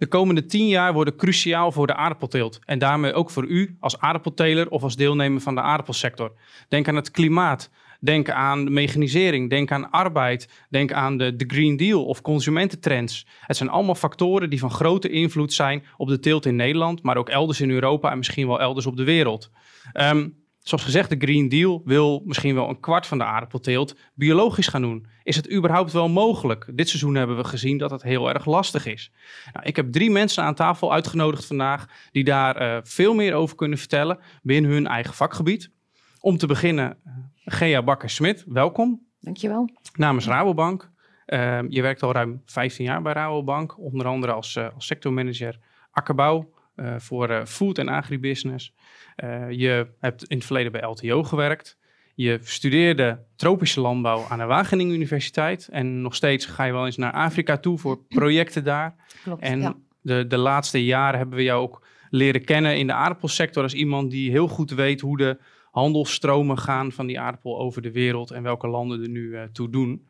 De komende tien jaar worden cruciaal voor de aardappelteelt en daarmee ook voor u als aardappelteler of als deelnemer van de aardappelsector. Denk aan het klimaat, denk aan mechanisering, denk aan arbeid, denk aan de, de Green Deal of consumententrends. Het zijn allemaal factoren die van grote invloed zijn op de teelt in Nederland, maar ook elders in Europa en misschien wel elders op de wereld. Ehm, zoals gezegd, de Green Deal wil misschien wel een kwart van de aardappelteelt biologisch gaan doen. Is het überhaupt wel mogelijk? Dit seizoen hebben we gezien dat het heel erg lastig is. Nou, ik heb drie mensen aan tafel uitgenodigd vandaag die daar uh, veel meer over kunnen vertellen binnen hun eigen vakgebied. Om te beginnen, uh, Gea Bakker-Smit, welkom. Dankjewel. Namens Rabobank. Uh, je werkt al ruim 15 jaar bij Rabobank, onder andere als, uh, als sectormanager akkerbouw voor food en agribusiness. Je hebt in het verleden bij LTO gewerkt. Je studeerde tropische landbouw aan de Wageningen Universiteit. En nog steeds ga je wel eens naar Afrika toe voor projecten daar. Klopt, en ja. de, de laatste jaren hebben we jou ook leren kennen in de aardappelsector als iemand die heel goed weet hoe de handelsstromen gaan van die aardappel over de wereld en welke landen er nu uh, toe doen.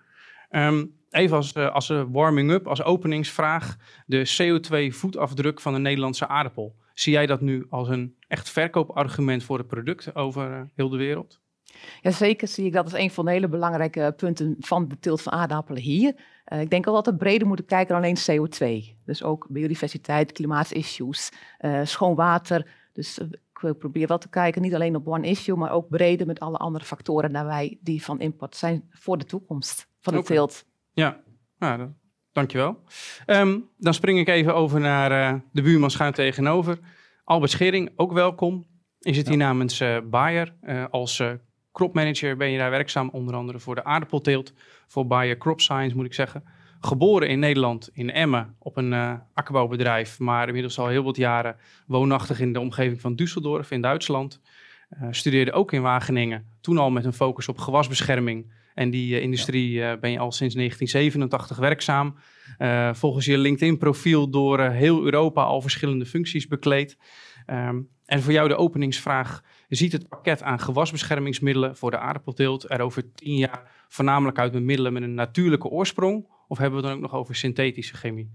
Um, even als, uh, als warming-up, als openingsvraag, de CO2-voetafdruk van de Nederlandse aardappel. Zie jij dat nu als een echt verkoopargument voor het product over uh, heel de wereld? Jazeker zie ik dat als een van de hele belangrijke punten van de teelt van aardappelen hier. Uh, ik denk al dat we breder moeten kijken dan alleen CO2. Dus ook biodiversiteit, klimaatissues, uh, schoon water. Dus ik probeer wel te kijken, niet alleen op one issue, maar ook breder met alle andere factoren daarbij die van import zijn voor de toekomst van de Oké. teelt. Ja, nou, dat- dankjewel. Um, dan spring ik even over naar eh, de buurman schuin tegenover. Albert Schering, ook welkom. Je zit hier namens eh Bayer. Eh, als cropmanager ben je daar werkzaam, onder andere voor de aardappelteelt. Voor Bayer Crop Science moet ik zeggen. Geboren in Nederland, in Emmen, op een akkerbouwbedrijf. Maar inmiddels al heel wat jaren woonachtig in de omgeving van Düsseldorf in Duitsland. Studeerde ook in Wageningen, toen al met een focus op gewasbescherming. En die eh, industrie eh, ben je al sinds 1987 werkzaam. Eh, volgens je LinkedIn-profiel door heel Europa al verschillende functies bekleed. Ehm, en voor jou de openingsvraag. Ziet het pakket aan gewasbeschermingsmiddelen voor de aardappelteelt er over tien jaar voornamelijk uit met middelen met een natuurlijke oorsprong? Of hebben we het dan ook nog over synthetische chemie?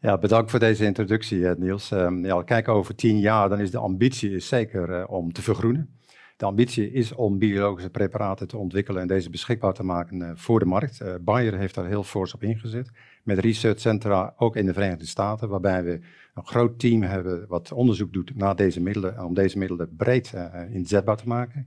Ja, bedankt voor deze introductie, Niels. Um, ja, kijk, over tien jaar dan is de ambitie is zeker uh, om te vergroenen. De ambitie is om biologische preparaten te ontwikkelen en deze beschikbaar te maken uh, voor de markt. Uh, Bayer heeft daar heel fors op ingezet, met researchcentra ook in de Verenigde Staten, waarbij we een groot team hebben wat onderzoek doet naar deze middelen, om deze middelen breed uh, inzetbaar te maken.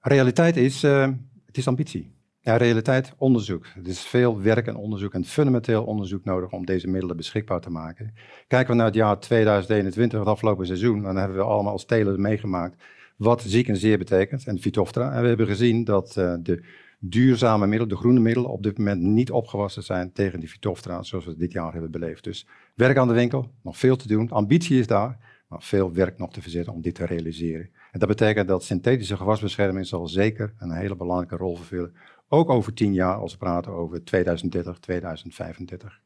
Realiteit is, het is ambitie. Ja, realiteit, onderzoek. Er is veel werk en onderzoek en fundamenteel onderzoek nodig om deze middelen beschikbaar te maken. Kijken we naar het jaar 2021, het afgelopen seizoen, dan hebben we allemaal als teler meegemaakt wat ziek en zeer betekent, en Phytophthora. En we hebben gezien dat uh, de duurzame middelen, de groene middelen, op dit moment niet opgewassen zijn tegen die Phytophthora, zoals we dit jaar hebben beleefd. Dus werk aan de winkel, nog veel te doen. Ambitie is daar, maar veel werk nog te verzetten om dit te realiseren. En dat betekent dat synthetische gewasbescherming zal zeker een hele belangrijke rol vervullen ook over tien jaar als we praten over 2030, 2035.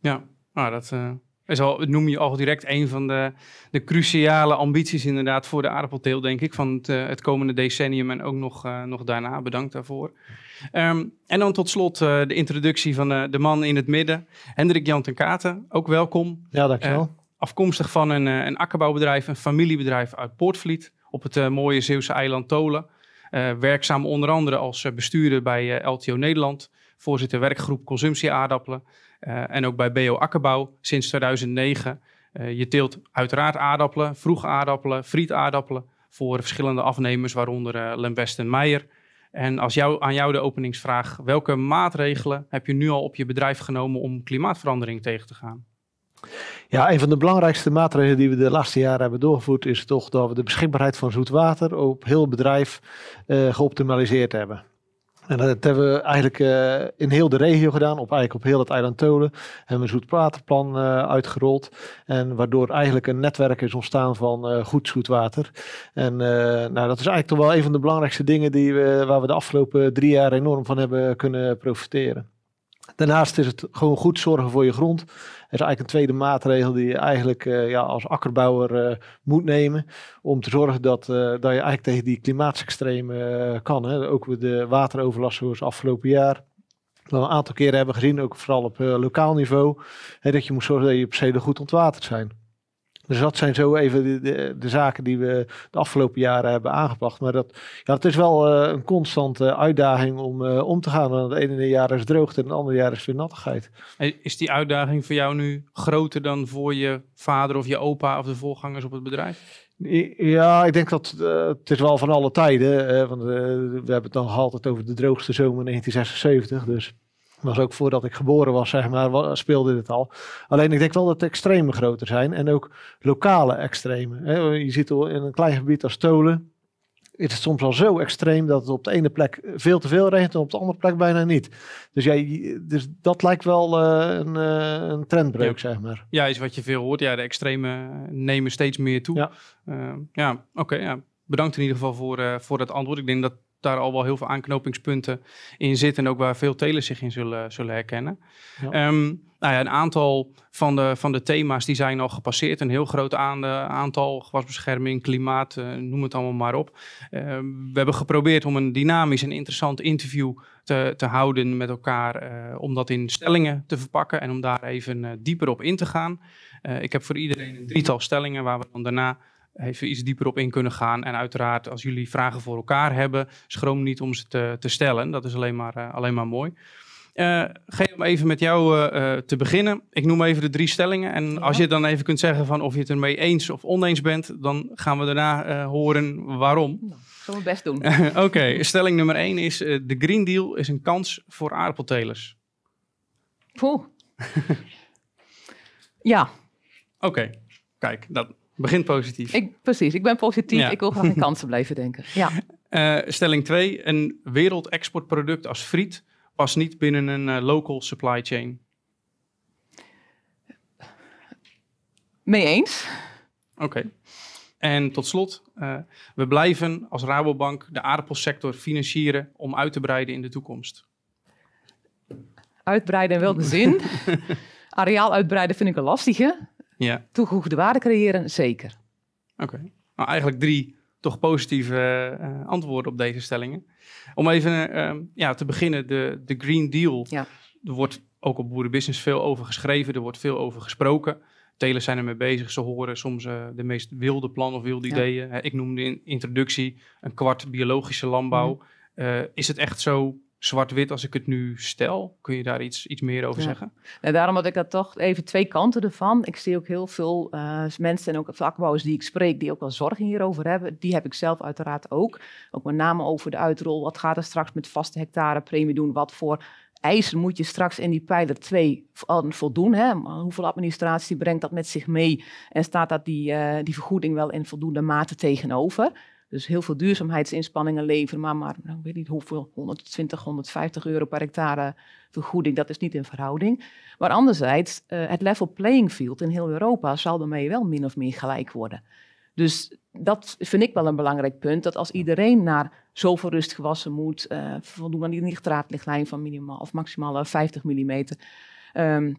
Ja, nou, dat uh, is al, noem je al direct een van de, de cruciale ambities inderdaad voor de aardappelteel, denk ik, van het, uh, het komende decennium en ook nog, uh, nog daarna. Bedankt daarvoor. Um, en dan tot slot de introductie van de man in het midden, Hendrik Jan ten Katen. Ook welkom. Ja, dankjewel. afkomstig van een, een akkerbouwbedrijf, een familiebedrijf uit Poortvliet, op het mooie Zeeuwse eiland Tolen. Werkzaam onder andere als bestuurder bij LTO Nederland, voorzitter werkgroep consumptie aardappelen en ook bij BO Akkerbouw sinds 2009. je teelt uiteraard aardappelen, vroege aardappelen, frietaardappelen voor verschillende afnemers, waaronder Lembest en Meijer. En als jou, aan jou de openingsvraag, welke maatregelen heb je nu al op je bedrijf genomen om klimaatverandering tegen te gaan? Ja, een van de belangrijkste maatregelen die we de laatste jaren hebben doorgevoerd is toch dat we de beschikbaarheid van zoet water op heel bedrijf geoptimaliseerd hebben. En dat hebben we eigenlijk uh, in heel de regio gedaan, op, eigenlijk op heel het eiland Tolen. Hebben we een zoetwaterplan uh, uitgerold. En waardoor eigenlijk een netwerk is ontstaan van goed zoetwater. En nou, dat is eigenlijk toch wel een van de belangrijkste dingen die we, waar we de afgelopen drie jaar enorm van hebben kunnen profiteren. Daarnaast is het gewoon goed zorgen voor je grond. Dat is eigenlijk een tweede maatregel die je eigenlijk uh, ja, als akkerbouwer uh, moet nemen. Om te zorgen dat, uh, dat je eigenlijk tegen die klimaatsextremen kan. Hè. Ook de wateroverlast zoals afgelopen jaar. een aantal keren hebben gezien, ook vooral op lokaal niveau, hè, dat je moet zorgen dat je percelen goed ontwaterd zijn. Dus dat zijn zo even de, de, de, zaken die we de afgelopen jaren hebben aangepakt. Maar dat, ja, het is wel uh, een constante uitdaging om uh, om te gaan. het ene jaar is droogte en het andere jaar is weer nattigheid. Is die uitdaging voor jou nu groter dan voor je vader of je opa of de voorgangers op het bedrijf? Ja, ik denk dat uh, het is wel van alle tijden. want we hebben het nog altijd over de droogste zomer 1976. Dus was ook voordat ik geboren was, zeg maar, speelde dit al. Alleen ik denk wel dat de extremen groter zijn en ook lokale extremen. Je ziet in een klein gebied als Tolen, is het soms al zo extreem dat het op de ene plek veel te veel regent en op de andere plek bijna niet. Dus, jij, dus dat lijkt wel uh, een, uh, een trendbreuk, zeg maar. Ja, is wat je veel hoort. Ja, de extremen nemen steeds meer toe. Ja, uh, ja oké. ja. Bedankt in ieder geval voor, voor dat antwoord. Ik denk dat daar al wel heel veel aanknopingspunten in zitten. En ook waar veel telers zich in zullen, zullen herkennen. Ja. Ehm, nou ja, een aantal van de, van de thema's die zijn al gepasseerd. Een heel groot aantal, gewasbescherming, klimaat, uh, noem het allemaal maar op. Ehm, we hebben geprobeerd om een dynamisch en interessant interview te, te houden met elkaar. Uh, om dat in stellingen te verpakken en om daar even uh, dieper op in te gaan. ik heb voor iedereen een drietal stellingen waar we dan daarna even iets dieper op in kunnen gaan. En uiteraard, als jullie vragen voor elkaar hebben, schroom niet om ze te, te stellen. Dat is alleen maar, uh, alleen maar mooi. Uh, Geen om even met jou uh, te beginnen. Ik noem even de drie stellingen. En als je dan even kunt zeggen van of je het ermee eens of oneens bent, dan gaan we daarna horen waarom. Nou, ik zal mijn best doen. Oké, stelling nummer één is: de Green Deal is een kans voor aardappeltelers. Poeh. ja. Oké, kijk, dat, Begin positief. Ik, precies, ik ben positief. Ik wil graag in kansen blijven denken. Ja. Uh, stelling 2. Een wereldexportproduct als friet past niet binnen een uh, local supply chain. Mee eens. Oké. En tot slot, uh, we blijven als Rabobank de aardappelsector financieren om uit te breiden in de toekomst. Uitbreiden in welke zin? Areaal uitbreiden vind ik een lastige. Ja. Toegevoegde waarde creëren, zeker. Oké. Nou, eigenlijk drie toch positieve uh, antwoorden op deze stellingen. Om even uh, ja, te beginnen, de, de Green Deal. Ja. Er wordt ook op Boerenbusiness veel over geschreven, er wordt veel over gesproken. Telers zijn ermee bezig, ze horen soms uh, de meest wilde plannen of wilde ideeën. ik noemde in introductie een kwart biologische landbouw. Mm. is het echt zo zwart-wit als ik het nu stel? Kun je daar iets, iets meer over zeggen? Nou, daarom had ik dat toch even twee kanten ervan. Ik zie ook heel veel uh, mensen en ook vakbouwers die ik spreek, die ook wel zorgen hierover hebben. Die heb ik zelf uiteraard ook. Ook met name over de uitrol. Wat gaat er straks met vaste hectare premie doen? Wat voor eisen moet je straks in die pijler 2 voldoen? Hè? Hoeveel administratie brengt dat met zich mee? En staat dat die, uh, die vergoeding wel in voldoende mate tegenover? Dus heel veel duurzaamheidsinspanningen leveren, maar, maar nou, ik weet niet hoeveel, 120, 150 euro per hectare vergoeding, dat is niet in verhouding. Maar anderzijds, uh, het level playing field in heel Europa zal daarmee wel min of meer gelijk worden. Dus dat vind ik wel een belangrijk punt, dat als iedereen naar zoveel rustgewassen moet, uh, voldoen aan die nitraatlichtlijn van minimaal of maximaal 50 mm, um,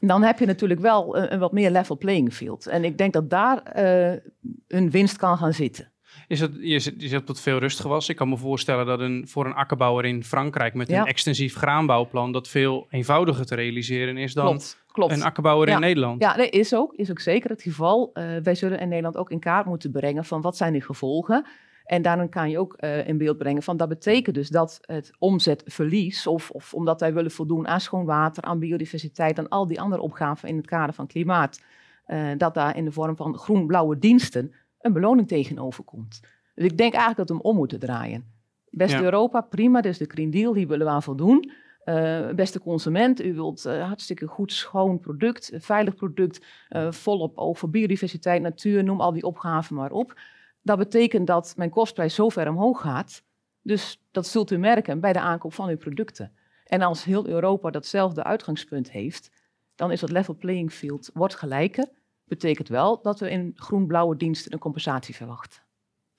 dan heb je natuurlijk wel een, een, wat meer level playing field. En ik denk dat daar uh, een winst kan gaan zitten. Is het, je, zit, je tot veel rustgewas. Ik kan me voorstellen dat een, voor een akkerbouwer in Frankrijk met een extensief graanbouwplan dat veel eenvoudiger te realiseren is dan klopt, een akkerbouwer in Nederland. Ja, dat is ook, is ook zeker het geval. Uh, wij zullen in Nederland ook in kaart moeten brengen van wat zijn de gevolgen. En daarin kan je ook uh, in beeld brengen van dat betekent dus dat het omzetverlies, of, of omdat wij willen voldoen aan schoon water, aan biodiversiteit, en al die andere opgaven in het kader van klimaat, uh, dat daar in de vorm van groen-blauwe diensten een beloning tegenover komt. Dus ik denk eigenlijk dat we hem om moeten draaien. Beste Europa, prima, dus de Green Deal, die willen we aan voldoen. Uh, beste consument, u wilt uh, hartstikke goed, schoon product, veilig product, uh, volop over biodiversiteit, natuur, noem al die opgaven maar op. Dat betekent dat mijn kostprijs zo ver omhoog gaat. Dus dat zult u merken bij de aankoop van uw producten. En als heel Europa datzelfde uitgangspunt heeft, dan is dat level playing field wordt gelijker betekent wel dat we in groen-blauwe diensten een compensatie verwachten.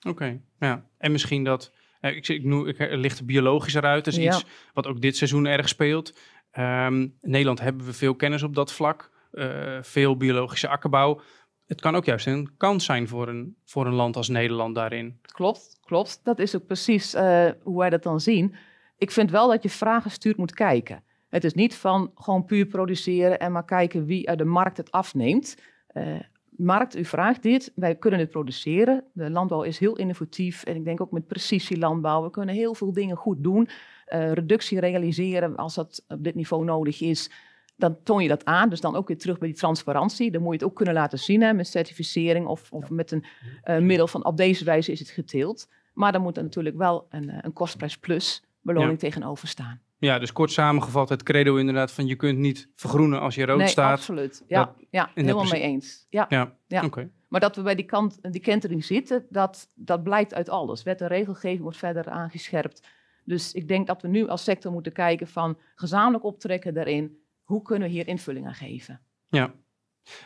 Oké, ja. En misschien dat, eh, ik, ik, noem, ik licht biologisch eruit, dat is iets wat ook dit seizoen erg speelt. Um, in Nederland hebben we veel kennis op dat vlak, uh, veel biologische akkerbouw. Het kan ook juist een kans zijn voor een, voor een land als Nederland daarin. Klopt, klopt. Dat is ook precies uh, hoe wij dat dan zien. Ik vind wel dat je vragen stuurt moet kijken. Het is niet van gewoon puur produceren en maar kijken wie uit de markt het afneemt. Uh, markt, u vraagt dit, wij kunnen het produceren. De landbouw is heel innovatief en ik denk ook met precisielandbouw. We kunnen heel veel dingen goed doen. Uh, reductie realiseren als dat op dit niveau nodig is. Dan toon je dat aan. Dus dan ook weer terug bij die transparantie. Dan moet je het ook kunnen laten zien hè, met certificering of, of met een uh, middel van op deze wijze is het geteeld. Maar dan moet er natuurlijk wel een, een kostprijs plus beloning ja. tegenover staan. Ja, dus kort samengevat, het credo inderdaad van je kunt niet vergroenen als je rood nee, staat. absoluut. Ja, dat, ja helemaal mee eens. Ja, ja. ja. oké. Maar dat we bij die, kant, die kentering zitten, dat, dat blijkt uit alles. Wet en regelgeving wordt verder aangescherpt. Dus ik denk dat we nu als sector moeten kijken van gezamenlijk optrekken daarin. Hoe kunnen we hier invulling aan geven? Ja.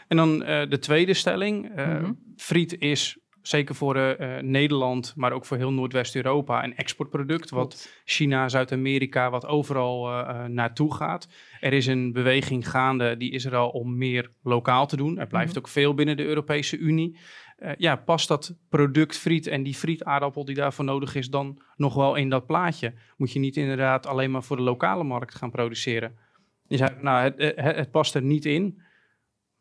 En dan uh, de tweede stelling. Uh. Friet is zeker voor uh, Nederland, maar ook voor heel Noordwest-Europa, een exportproduct. Wat. China, Zuid-Amerika, wat overal uh, naartoe gaat. Er is een beweging gaande, die is er al om meer lokaal te doen. Er blijft Mhm. ook veel binnen de Europese Unie. Uh, ja, past dat product friet en die frietaardappel die daarvoor nodig is dan nog wel in dat plaatje? Moet je niet inderdaad alleen maar voor de lokale markt gaan produceren? Je zei, nou, het, het, het past er niet in.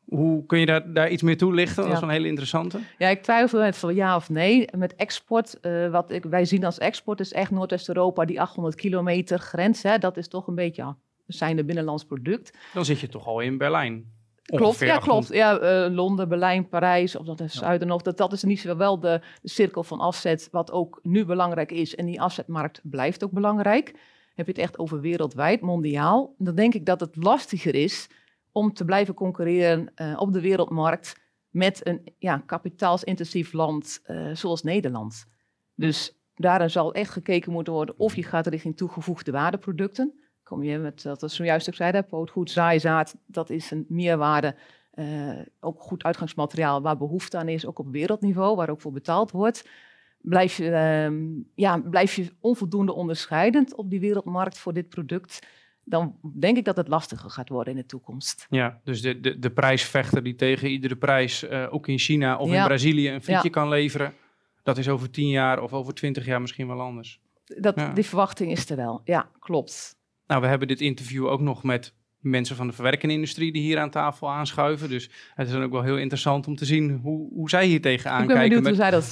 Hoe kun je daar, daar iets meer toelichten? Dat is een hele interessante. Ja, ik twijfel net van ja of nee. Met export, uh, wat ik, wij zien als export is echt Noordwest-Europa, die 800 kilometer grens. Hè, dat is toch een beetje, ja, we zijn een binnenlands product. Dan zit je toch al in Berlijn. Klopt, ja, 800. klopt. Ja, uh, Londen, Berlijn, Parijs, of dat is zuiden nog. Dat, dat is niet zo wel de, de cirkel van afzet, wat ook nu belangrijk is. En die afzetmarkt blijft ook belangrijk. Heb je het echt over wereldwijd, mondiaal. Dan denk ik dat het lastiger is om te blijven concurreren uh, op de wereldmarkt met een ja, kapitaalsintensief land uh, zoals Nederland. Dus daarin zal echt gekeken moeten worden of je gaat richting toegevoegde waardeproducten. Kom je met, dat is zojuist ook zei, pootgoed, zaaizaad, dat is een meerwaarde. Uh, ook goed uitgangsmateriaal waar behoefte aan is, ook op wereldniveau, waar ook voor betaald wordt. Blijf je, uh, ja, blijf je onvoldoende onderscheidend op die wereldmarkt voor dit product dan denk ik dat het lastiger gaat worden in de toekomst. Ja, dus de, de, de prijsvechter die tegen iedere prijs, uh, ook in China of Ja. in Brazilië, een frietje Ja. kan leveren, dat is over tien jaar of over twintig jaar misschien wel anders. Dat, Ja. Die verwachting is er wel. Ja, klopt. Nou, we hebben dit interview ook nog met mensen van de verwerkende industrie die hier aan tafel aanschuiven. Dus het is dan ook wel heel interessant om te zien hoe, hoe zij hier tegenaan kijken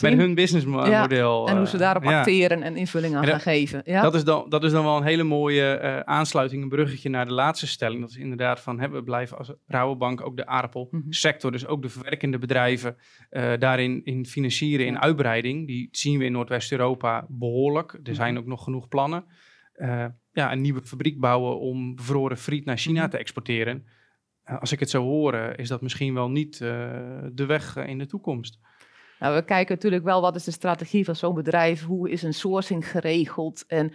met, hun businessmodel. en hoe ze daarop ja. acteren en invulling aan En dat- gaan geven. Ja? Dat, is dan, dat is dan wel een hele mooie eh, aansluiting, een bruggetje naar de laatste stelling. Dat is inderdaad van, hè, we blijven als Rabobank ook de aardappelsector, dus ook de verwerkende bedrijven, eh, daarin in financieren, in uitbreiding. Die zien we in Noordwest-Europa behoorlijk. Er zijn Mhm. ook nog genoeg plannen. Eh, ja, een nieuwe fabriek bouwen om bevroren friet naar China Mhm. te exporteren. Eh, als ik het zo hoor, eh, is dat misschien wel niet eh, de weg in de toekomst. Nou, we kijken natuurlijk wel wat is de strategie van zo'n bedrijf, hoe is een sourcing geregeld en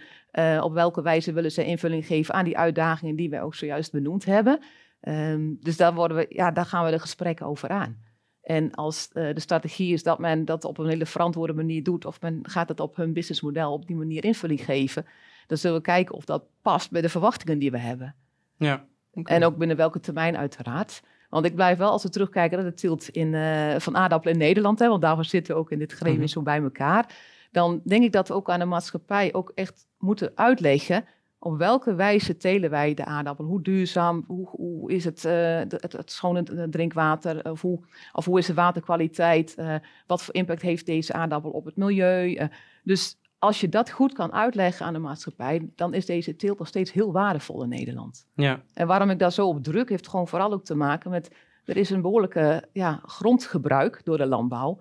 op welke wijze willen ze invulling geven aan die uitdagingen die wij ook zojuist benoemd hebben. Ehm, dus daar, worden we, ja, daar gaan we de gesprekken over aan. En als de strategie is dat men dat op een hele verantwoorde manier doet, of men gaat het op hun businessmodel op die manier invulling geven, dan zullen we kijken of dat past bij de verwachtingen die we hebben. Ja. En ook binnen welke termijn uiteraard. Want ik blijf wel, als we terugkijken naar de tilt in, eh, van aardappelen in Nederland, hè, want daarvoor zitten we ook in dit gremium Mhm. zo bij elkaar. Dan denk ik dat we ook aan de maatschappij ook echt moeten uitleggen op welke wijze telen wij de aardappel. Hoe duurzaam, hoe, hoe is het, eh, het, het schone drinkwater, of hoe, of hoe is de waterkwaliteit, eh, wat voor impact heeft deze aardappel op het milieu. dus als je dat goed kan uitleggen aan de maatschappij, dan is deze teelt nog steeds heel waardevol in Nederland. ja. En waarom ik daar zo op druk, heeft gewoon vooral ook te maken met... er is een behoorlijke ja, grondgebruik door de landbouw.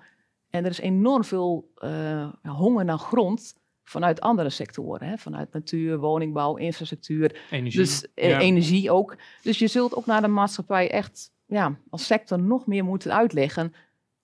En er is enorm veel eh, honger naar grond vanuit andere sectoren. Hè? Vanuit natuur, woningbouw, infrastructuur, Energie. dus eh, Ja. energie ook. Dus je zult ook naar de maatschappij echt ja, als sector nog meer moeten uitleggen...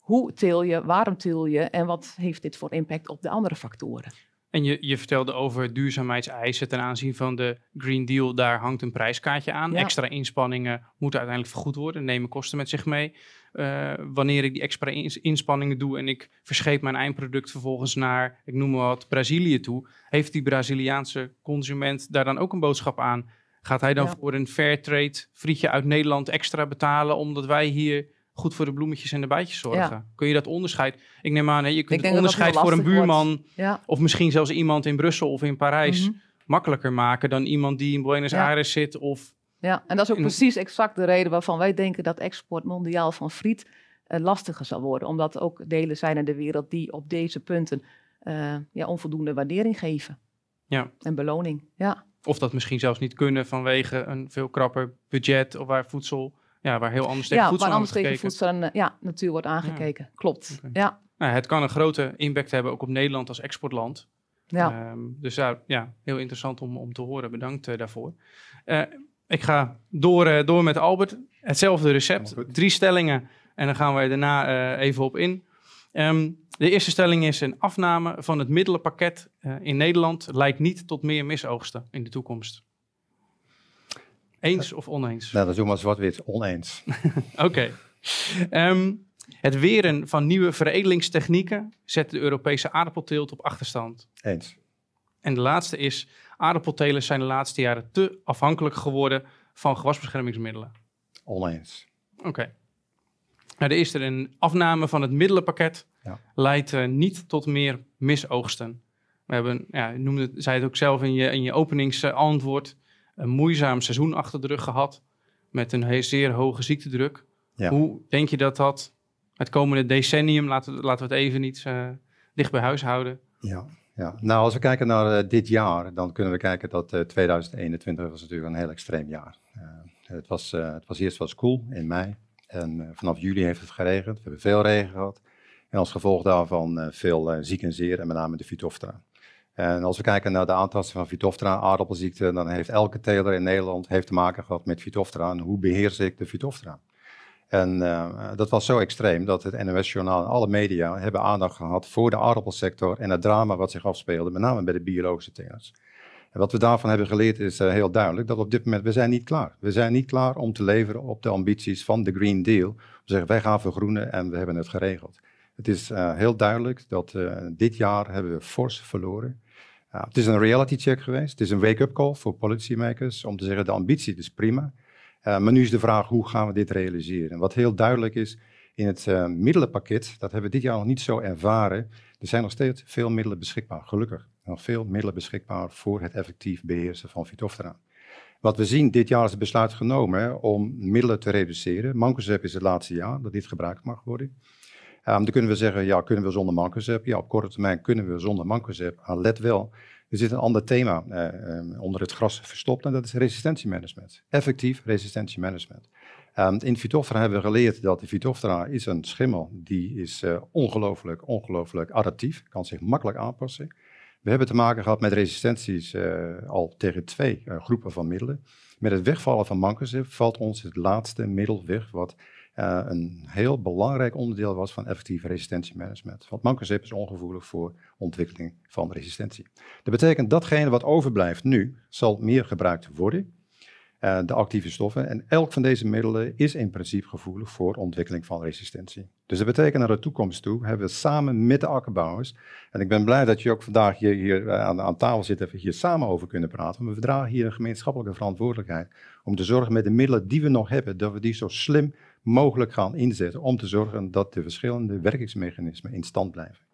hoe teel je, waarom teel je en wat heeft dit voor impact op de andere factoren. En je, je vertelde over duurzaamheidseisen ten aanzien van de Green Deal. Daar hangt een prijskaartje aan. Ja. Extra inspanningen moeten uiteindelijk vergoed worden, nemen kosten met zich mee. Eh, wanneer ik die extra ins- inspanningen doe en ik verscheep mijn eindproduct vervolgens naar, ik noem maar wat, Brazilië toe, heeft die Braziliaanse consument daar dan ook een boodschap aan? Gaat hij dan Ja. voor een fair trade frietje uit Nederland extra betalen omdat wij hier goed voor de bloemetjes en de bijtjes zorgen? Kun je dat onderscheid? Ik neem aan, hè, je kunt het onderscheid voor een buurman Ja. of misschien zelfs iemand in Brussel of in Parijs Mhm. makkelijker maken dan iemand die in Buenos Ja. Aires zit of Ja, en dat is ook In- precies exact de reden waarvan wij denken dat export mondiaal van friet eh, lastiger zal worden. Omdat er ook delen zijn in de wereld die op deze punten eh, ja, onvoldoende waardering geven. Ja. En beloning, ja. Of dat misschien zelfs niet kunnen vanwege een veel krapper budget of waar voedsel, ja, waar heel anders tegen Ja, voedsel waar anders tegen voedsel en ja, natuur wordt aangekeken. Klopt, ja. Nou, het kan een grote impact hebben ook op Nederland als exportland. ja. Ehm, dus ja, ja, heel interessant om, om te horen. Bedankt eh, daarvoor. Eh, ik ga door, eh, door met Albert. Hetzelfde recept, drie stellingen en dan gaan wij daarna eh, even op in. Ehm, de eerste stelling is een afname van het middelenpakket eh, in Nederland leidt niet tot meer misoogsten in de toekomst. Eens of oneens? Nou, dat is maar zwart-wit oneens. Oké. Ehm, het weren van nieuwe veredelingstechnieken zet de Europese aardappelteelt op achterstand. Eens. En de laatste is, aardappeltelers zijn de laatste jaren te afhankelijk geworden van gewasbeschermingsmiddelen. Oneens. Oké. Nou, de eerste, een afname van het middelenpakket Ja. leidt eh, niet tot meer misoogsten. We hebben, ja, noemde, het- zei het ook zelf in je, in je openingsantwoord, een moeizaam seizoen achter de rug gehad met een zeer hoge ziektedruk. Ja. Hoe denk je dat dat het komende decennium, laten, we- laten we het even niet eh, dicht bij huis houden, Ja, ja. Nou, als we kijken naar eh, dit jaar, dan kunnen we kijken dat eh, 2021 was natuurlijk een heel extreem jaar. Eh, het, was, eh, het was eerst was koel in mei en eh, vanaf juli heeft het geregend. We hebben veel regen gehad en als gevolg daarvan eh, veel eh, ziek en zeer en met name de Phytophthora. En als we kijken naar de aantasting van Phytophthora, aardappelziekte, dan heeft elke teler in Nederland heeft te maken gehad met Phytophthora en hoe beheers ik de Phytophthora. En eh, dat was zo extreem dat het NOS-journaal en alle media hebben aandacht gehad voor de aardappelsector en het drama wat zich afspeelde, met name bij de biologische telers. En wat we daarvan hebben geleerd is eh, heel duidelijk dat op dit moment, we zijn niet klaar. We zijn niet klaar om te leveren op de ambities van de Green Deal. Te zeggen, wij gaan vergroenen en we hebben het geregeld. Het is eh, heel duidelijk dat dit jaar hebben we fors verloren. Het is een reality check geweest. Het is een wake-up call voor policymakers om te zeggen, de ambitie is prima. Uh, maar nu is de vraag, hoe gaan we dit realiseren? En wat heel duidelijk is, in het uh, middelenpakket, dat hebben we dit jaar nog niet zo ervaren, er zijn nog steeds veel middelen beschikbaar, gelukkig. Nog veel middelen beschikbaar voor het effectief beheersen van Phytophthora. Wat we zien, dit jaar is het besluit genomen om middelen te reduceren. Mancozeb is het laatste jaar dat dit gebruikt mag worden. Um, dan kunnen we zeggen, ja, kunnen we zonder Mancozeb? Ja, op korte termijn kunnen we zonder Mancozeb. Maar let wel, er zit een ander thema uh, um, onder het gras verstopt en dat is resistentiemanagement. Effectief resistentiemanagement. Um, in Phytophthora hebben we geleerd dat de is een schimmel die is uh, ongelooflijk, ongelooflijk adaptief, kan zich makkelijk aanpassen. We hebben te maken gehad met resistenties uh, al tegen twee groepen van middelen. Met het wegvallen van mancozeb valt ons het laatste middel weg wat uh, een heel belangrijk onderdeel was van effectief resistentiemanagement. Want mancozeb is ongevoelig voor ontwikkeling van resistentie. Dat betekent datgene wat overblijft nu, zal meer gebruikt worden. Uh, de actieve stoffen. En elk van deze middelen is in principe gevoelig voor ontwikkeling van resistentie. Dus dat betekent naar de toekomst toe hebben we samen met de akkerbouwers. En ik ben blij dat je ook vandaag hier, hier aan, aan, tafel zit en we hier samen over kunnen praten. Maar we dragen hier een gemeenschappelijke verantwoordelijkheid om te zorgen met de middelen die we nog hebben, dat we die zo slim mogelijk gaan inzetten. Om te zorgen dat de verschillende werkingsmechanismen in stand blijven.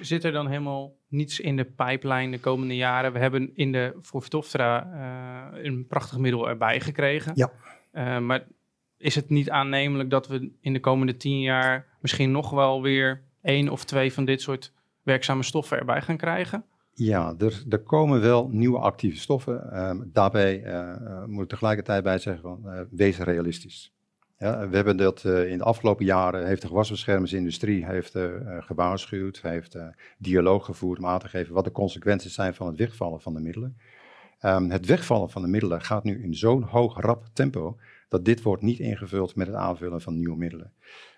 Zit er dan helemaal niets in de pipeline de komende jaren? We hebben in de voor uh, een prachtig middel erbij gekregen. Ja. Uh, maar is het niet aannemelijk dat we in de komende tien jaar misschien nog wel weer één of twee van dit soort werkzame stoffen erbij gaan krijgen? Ja, er, er komen wel nieuwe actieve stoffen. Uh, daarbij uh, moet ik tegelijkertijd bij zeggen, van, wees realistisch. Ja, we hebben dat uh, in de afgelopen jaren, heeft de gewasbeschermingsindustrie heeft, uh, gewaarschuwd, heeft dialoog gevoerd om aan te geven wat de consequenties zijn van het wegvallen van de middelen. Um, het wegvallen van de middelen gaat nu in zo'n hoog rap tempo dat dit wordt niet ingevuld met het aanvullen van nieuwe middelen.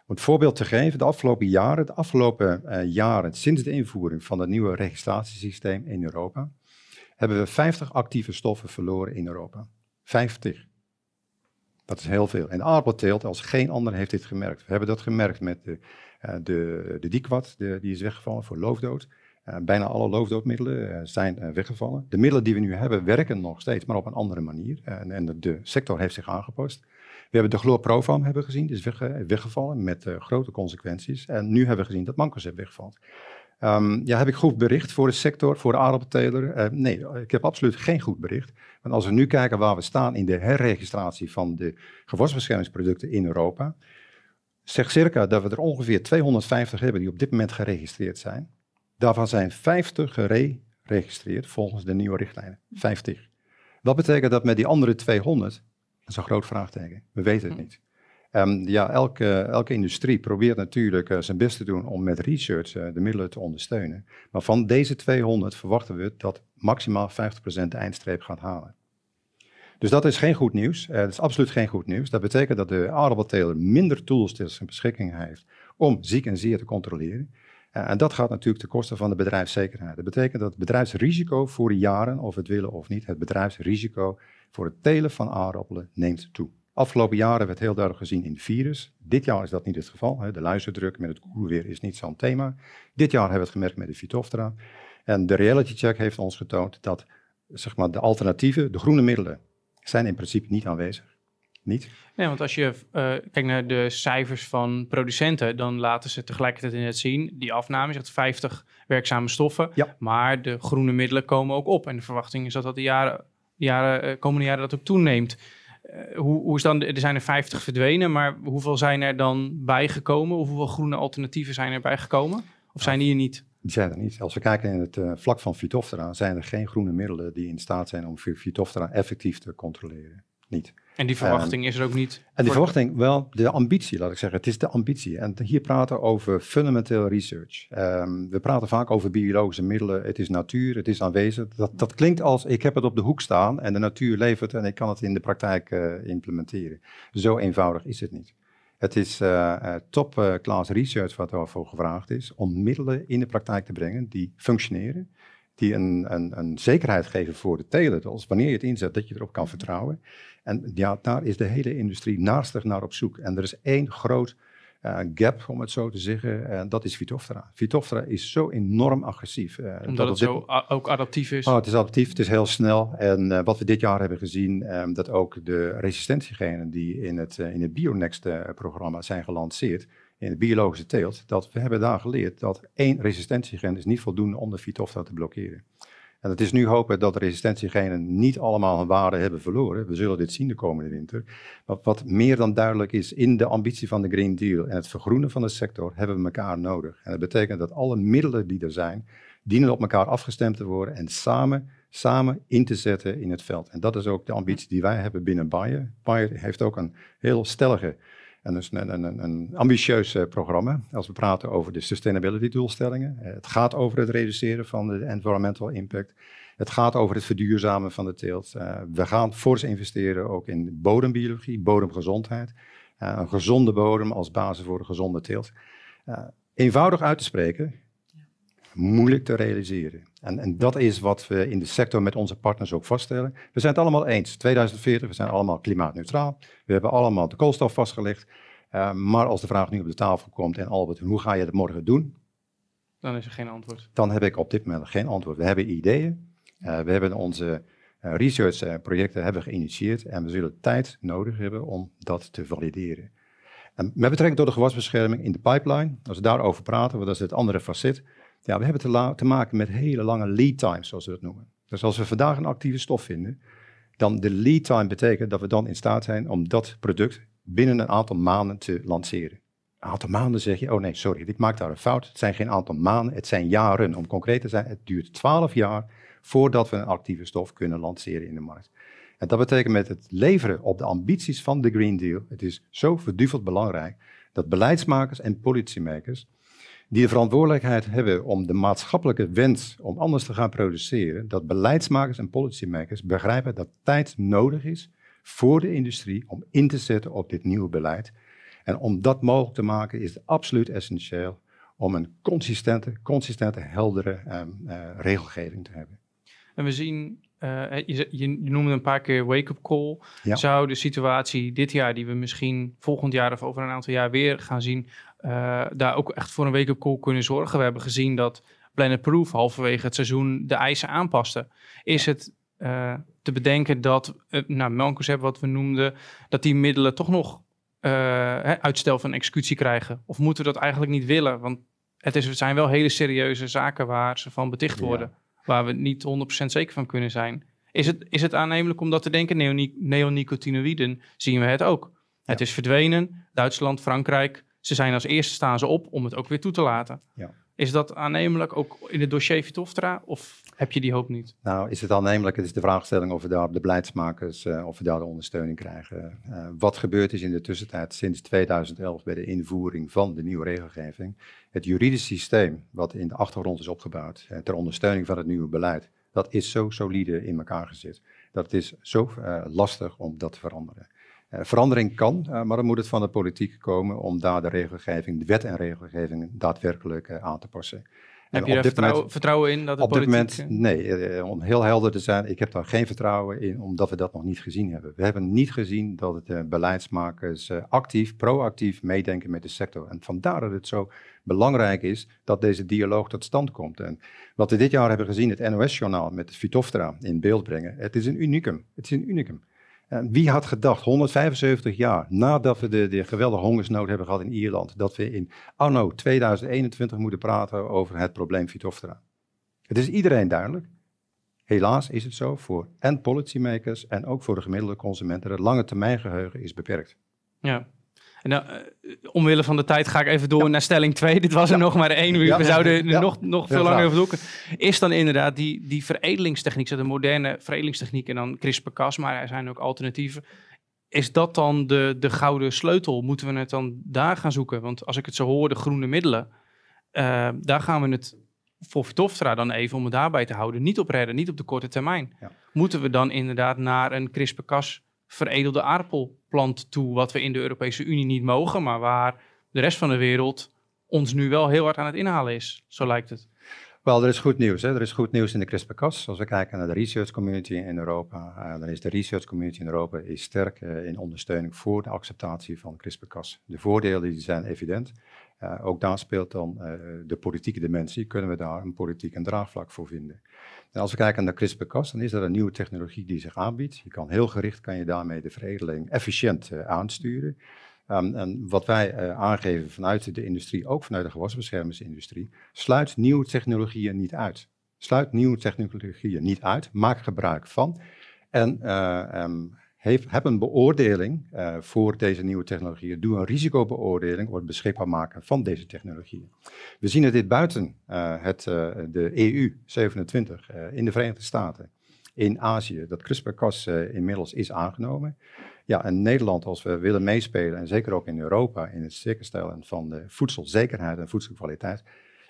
Om het voorbeeld te geven, de afgelopen jaren, de afgelopen jaren sinds de invoering van het nieuwe registratiesysteem in Europa, hebben we 50 actieve stoffen verloren in Europa. 50. Dat is heel veel. En de aardappelteelt, als geen ander heeft dit gemerkt. We hebben dat gemerkt met de, uh, de, de de, die is weggevallen voor loofdood. Uh, bijna alle loofdoodmiddelen uh, zijn weggevallen. De middelen die we nu hebben werken nog steeds, maar op een andere manier. en de, de, sector heeft zich aangepast. We hebben de chlorprofam hebben gezien, die is weg, weggevallen met grote consequenties. En nu hebben we gezien dat mancozeb wegvalt. Ehm, ja, heb ik goed bericht voor de sector, voor de aardappelteler? Uh, nee, ik heb absoluut geen goed bericht. Want als we nu kijken waar we staan in de herregistratie van de gewarsbeschermingsproducten in Europa, zegt circa dat we er ongeveer 250 hebben die op dit moment geregistreerd zijn. Daarvan zijn 50 geregistreerd volgens de nieuwe richtlijnen. 50. Wat betekent dat met die andere 200? Dat is een groot vraagteken. We weten het hm. niet. Um, ja, elke, elke industrie probeert natuurlijk uh, zijn best te doen om met research uh, de middelen te ondersteunen. Maar van deze 200 verwachten we dat maximaal 50% de eindstreep gaat halen. Dus dat is geen goed nieuws. Uh, dat is absoluut geen goed nieuws. Dat betekent dat de aardappelteler minder tools ter zijn beschikking heeft om ziek en zeer te controleren. en dat gaat natuurlijk ten koste van de bedrijfszekerheid. Dat betekent dat het bedrijfsrisico voor de jaren, of het willen of niet, het bedrijfsrisico voor het telen van aardappelen neemt toe. Afgelopen jaren werd heel duidelijk gezien in virus. Dit jaar is dat niet het geval. Hè. De luisterdruk met het koele weer is niet zo'n thema. Dit jaar hebben we het gemerkt met de Phytophthora. En de reality check heeft ons getoond dat zeg maar, de alternatieven, de groene middelen, zijn in principe niet aanwezig. Niet? Nee, want als je uh, kijkt naar de cijfers van producenten, dan laten ze tegelijkertijd in het zien, die afname zegt 50 werkzame stoffen, ja. maar de groene middelen komen ook op. En de verwachting is dat dat de jaren, jaren, uh, komende jaren dat ook toeneemt. Uh, hoe, hoe is dan, er zijn er 50 verdwenen, maar hoeveel zijn er dan bijgekomen? Of hoeveel groene alternatieven zijn er bijgekomen? Of zijn die er niet? Die zijn er niet. Als we kijken in het uh, vlak van Phytophthora, zijn er geen groene middelen die in staat zijn om Phytophthora effectief te controleren. Niet. En die verwachting is er ook niet? En die verwachting, wel, de ambitie, laat ik zeggen. Het is de ambitie. En hier praten we over fundamenteel research. Um, we praten vaak over biologische middelen. Het is natuur, het is aanwezig. Dat, dat klinkt als, ik heb het op de hoek staan en de natuur levert en ik kan het in de praktijk uh, implementeren. Zo eenvoudig is het niet. Het is uh, uh, top-class research wat daarvoor gevraagd is om middelen in de praktijk te brengen die functioneren, die een, een, een zekerheid geven voor de teler. Dus wanneer je het inzet, dat je erop kan vertrouwen. En ja, daar is de hele industrie naastig naar op zoek. En er is één groot uh, gap, om het zo te zeggen, en dat is Phytophthora. Phytophthora is zo enorm agressief. Uh, Omdat dat het zo ook adaptief is? Oh, het is adaptief, het is heel snel. En uh, wat we dit jaar hebben gezien, um, dat ook de resistentiegenen die in het, in het BioNext-programma zijn gelanceerd, in de biologische teelt, dat we hebben daar geleerd dat één resistentiegen is niet voldoende om de Phytophthora te blokkeren. En het is nu hopen dat de resistentiegenen niet allemaal hun waarde hebben verloren. We zullen dit zien de komende winter. Maar wat meer dan duidelijk is, in de ambitie van de Green Deal en het vergroenen van de sector hebben we elkaar nodig. En dat betekent dat alle middelen die er zijn, dienen op elkaar afgestemd te worden en samen, samen in te zetten in het veld. En dat is ook de ambitie die wij hebben binnen Bayer. Bayer heeft ook een heel stellige en dus een, een, ambitieus uh, programma als we praten over de sustainability doelstellingen. Uh, het gaat over het reduceren van de environmental impact. Het gaat over het verduurzamen van de teelt. Uh, we gaan fors investeren ook in bodembiologie, bodemgezondheid. een gezonde bodem als basis voor een gezonde teelt. eenvoudig uit te spreken, moeilijk te realiseren. En, en, dat is wat we in de sector met onze partners ook vaststellen. We zijn het allemaal eens. 2040, we zijn allemaal klimaatneutraal. We hebben allemaal de koolstof vastgelegd. Uh, maar als de vraag nu op de tafel komt en Albert, hoe ga je dat morgen doen? Dan is er geen antwoord. Dan heb ik op dit moment geen antwoord. We hebben ideeën. Uh, we hebben onze uh, researchprojecten hebben geïnitieerd en we zullen tijd nodig hebben om dat te valideren. En met betrekking tot de gewasbescherming in de pipeline, als we daarover praten, want dat is het andere facet, ja, we hebben te, maken met hele lange lead times, zoals we dat noemen. Dus als we vandaag een actieve stof vinden, dan de lead time betekent dat we dan in staat zijn om dat product binnen een aantal maanden te lanceren. Een aantal maanden zeg je, oh nee, sorry, ik maak daar een fout. Het zijn geen aantal maanden, het zijn jaren. Om concreet te zijn, het duurt twaalf jaar voordat we een actieve stof kunnen lanceren in de markt. En dat betekent met het leveren op de ambities van de Green Deal, het is zo verduveld belangrijk dat beleidsmakers en politiemakers die de verantwoordelijkheid hebben om de maatschappelijke wens om anders te gaan produceren, dat beleidsmakers en policymakers begrijpen dat tijd nodig is voor de industrie om in te zetten op dit nieuwe beleid. En om dat mogelijk te maken is het absoluut essentieel om een consistente, consistente heldere um, uh, regelgeving te hebben. En we zien, uh, je, je, noemde een paar keer wake-up call. Ja. Zou de situatie dit jaar, die we misschien volgend jaar of over een aantal jaar weer gaan zien, uh, daar ook echt voor een wake-up call kunnen zorgen? We hebben gezien dat Planet Proof halverwege het seizoen de eisen aanpaste. Is het uh, te bedenken dat, uh, nou, Melkers wat we noemden, dat die middelen toch nog uh, hè, uitstel van executie krijgen? Of moeten we dat eigenlijk niet willen? Want het, is, het zijn wel hele serieuze zaken waar ze van beticht Ja. worden. Waar we niet 100% zeker van kunnen zijn. Is het, is het aannemelijk om dat te denken? Neoni- Neonicotinoïden zien we het ook. Het is verdwenen. Duitsland, Frankrijk. Ze zijn als eerste staan ze op om het ook weer toe te laten. Ja. Is dat aannemelijk ook in het dossier Vitoftra? Of heb je die hoop niet? Nou, is het aannemelijk? Het is de vraagstelling of we daar de beleidsmakers, eh, of we daar de ondersteuning krijgen. Eh, wat gebeurd is in de tussentijd sinds 2011 bij de invoering van de nieuwe regelgeving. Het juridisch systeem wat in de achtergrond is opgebouwd eh, ter ondersteuning van het nieuwe beleid, dat is zo solide in elkaar gezet. Dat het is zo lastig om dat te veranderen. Eh, verandering kan, eh, maar dan moet het van de politiek komen om daar de regelgeving, de wet en regelgeving daadwerkelijk eh, aan te passen. En Heb je er vertrouwen, moment- vertrouwen in dat de op dit politiek... moment, nee. om heel helder te zijn, ik heb daar geen vertrouwen in, omdat we dat nog niet gezien hebben. We hebben niet gezien dat het de beleidsmakers actief, proactief meedenken met de sector. En vandaar dat het zo belangrijk is dat deze dialoog tot stand komt. En wat we dit jaar hebben gezien, het NOS-journaal met Vitoftra in beeld brengen, het is een unicum. Het is een unicum. En wie had gedacht, 175 jaar nadat we de, de geweldige hongersnood hebben gehad in Ierland, dat we in anno 2021 moeten praten over het probleem Vitoftra. Het is iedereen duidelijk. Helaas is het zo voor en policymakers en ook voor de gemiddelde consumenten. Het lange termijn geheugen is beperkt. Ja. Eh, omwille van de tijd ga ik even door naar stelling 2. Dit was er Ja. nog maar één. We zouden er nog, nog veel langer over doeken. Is dan inderdaad die, die veredelingstechniek, de moderne veredelingstechniek en dan CRISPR-Cas, maar er zijn ook alternatieven. Is dat dan de, de gouden sleutel? Moeten we het dan daar gaan zoeken? Want als ik het zo hoor, de groene middelen, eh, daar gaan we het voor Vitoftra dan even, om het daarbij te houden, niet op redden, niet op de korte termijn. Moeten we dan inderdaad naar een CRISPR-Cas veredelde aardappelplant toe, wat we in de Europese Unie niet mogen, maar waar de rest van de wereld ons nu wel heel hard aan het inhalen is. Zo lijkt het. Wel, er is goed nieuws. Hè? Er is goed nieuws in de CRISPR-Cas. Als we kijken naar de research community in Europa, eh, dan is de research community in Europa is sterk eh, in ondersteuning voor de acceptatie van CRISPR-Cas. De voordelen die zijn evident. Eh, ook daar speelt dan de politieke dimensie. Kunnen we daar een politiek en draagvlak voor vinden? En als we kijken naar CRISPR-Cas, dan is dat een nieuwe technologie die zich aanbiedt. Je kan heel gericht kan je daarmee de veredeling efficiënt aansturen. Um, en wat wij uh, aangeven vanuit de industrie, ook vanuit de gewasbeschermingsindustrie, sluit nieuwe technologieën niet uit. Sluit nieuwe technologieën niet uit, maak gebruik van. En uh, um, heeft, heb een beoordeling uh, voor deze nieuwe technologieën. Doe een risicobeoordeling voor het beschikbaar maken van deze technologieën. We zien dat dit buiten het, de EU 27 in de Verenigde Staten, in Azië, dat CRISPR-Cas inmiddels is aangenomen. Ja, en Nederland, als we willen meespelen, en zeker ook in Europa, in het zekerstellen van de voedselzekerheid en voedselkwaliteit.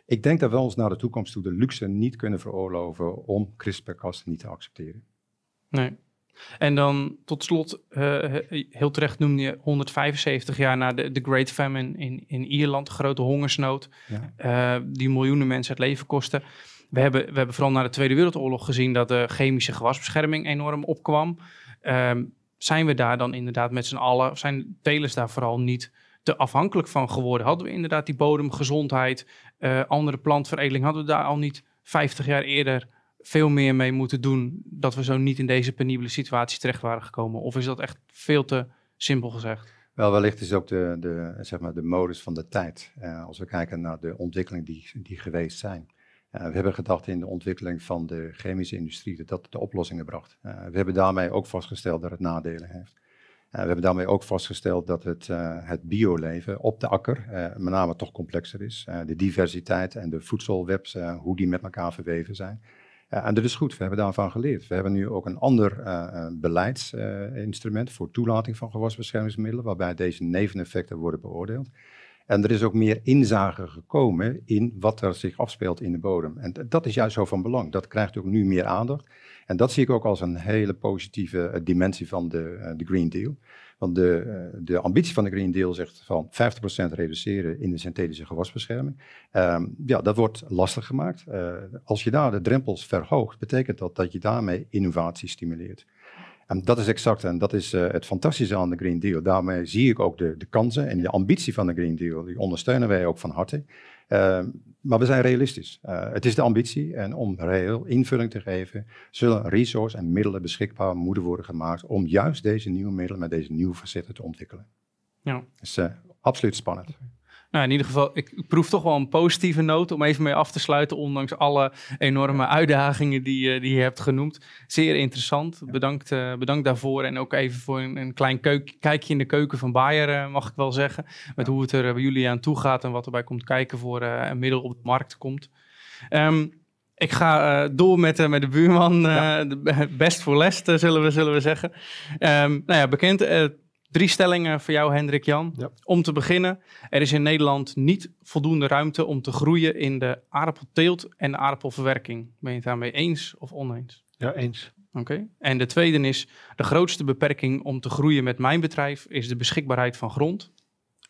Ik denk dat we ons naar de toekomst toe de luxe niet kunnen veroorloven om CRISPR-Cas niet te accepteren. Nee. En dan tot slot, uh, heel terecht noemde je 175 jaar na de, de Great Famine in, in Ierland, de grote hongersnood, ja. uh, die miljoenen mensen het leven kostte. We hebben, we hebben vooral na de Tweede Wereldoorlog gezien dat de chemische gewasbescherming enorm opkwam. Uh, zijn we daar dan inderdaad met z'n allen, zijn telers daar vooral niet te afhankelijk van geworden? Hadden we inderdaad die bodemgezondheid, uh, andere plantveredeling, hadden we daar al niet 50 jaar eerder veel meer mee moeten doen, dat we zo niet in deze penibele situatie terecht waren gekomen? Of is dat echt veel te simpel gezegd? Wel, wellicht is ook de, de, zeg maar de modus van de tijd. Uh, als we kijken naar de ontwikkelingen die, die geweest zijn. Uh, we hebben gedacht in de ontwikkeling van de chemische industrie dat dat de oplossingen bracht. Uh, we hebben daarmee ook vastgesteld dat het nadelen heeft. Uh, we hebben daarmee ook vastgesteld dat het, het bioleven op de akker met name toch complexer is. de diversiteit en de voedselwebs, hoe die met elkaar verweven zijn. en dat is goed, we hebben daarvan geleerd. We hebben nu ook een ander beleidsinstrument voor toelating van gewasbeschermingsmiddelen, waarbij deze neveneffecten worden beoordeeld. En er is ook meer inzage gekomen in wat er zich afspeelt in de bodem. En dat is juist zo van belang. Dat krijgt ook nu meer aandacht. En dat zie ik ook als een hele positieve uh, dimensie van de, uh, de Green Deal. Want de, uh, de ambitie van de Green Deal zegt van 50% reduceren in de synthetische gewasbescherming. Um, ja, dat wordt lastig gemaakt. Als je daar de drempels verhoogt, betekent dat dat je daarmee innovatie stimuleert. En dat is exact, en dat is uh, het fantastische aan de Green Deal. Daarmee zie ik ook de, de kansen en de ambitie van de Green Deal. Die ondersteunen wij ook van harte. Uh, maar we zijn realistisch. Uh, het is de ambitie en om reëel invulling te geven, zullen resources en middelen beschikbaar moeten worden gemaakt om juist deze nieuwe middelen met deze nieuwe facetten te ontwikkelen. Ja. Dat is uh, absoluut spannend. Nou, in ieder geval, ik, proef toch wel een positieve noot om even mee af te sluiten, ondanks alle enorme uitdagingen die, eh, die je hebt genoemd. Zeer interessant. Bedankt, eh, bedankt daarvoor. En ook even voor een, een klein keuk- kijkje in de keuken van Bayer, eh, mag ik wel zeggen. Met hoe het er bij jullie aan toe gaat en wat erbij komt kijken voor een middel op de markt komt. Ehm, ik ga door met, met de buurman. best voor les, eh, zullen, we, zullen we zeggen. Ehm, nou ja, bekend. Drie stellingen voor jou, Hendrik Jan. Ja. Om te beginnen, er is in Nederland niet voldoende ruimte om te groeien in de aardappelteelt en de aardappelverwerking. Ben je het daarmee eens of oneens? Ja, eens. Oké. En de tweede is, de grootste beperking om te groeien met mijn bedrijf is de beschikbaarheid van grond.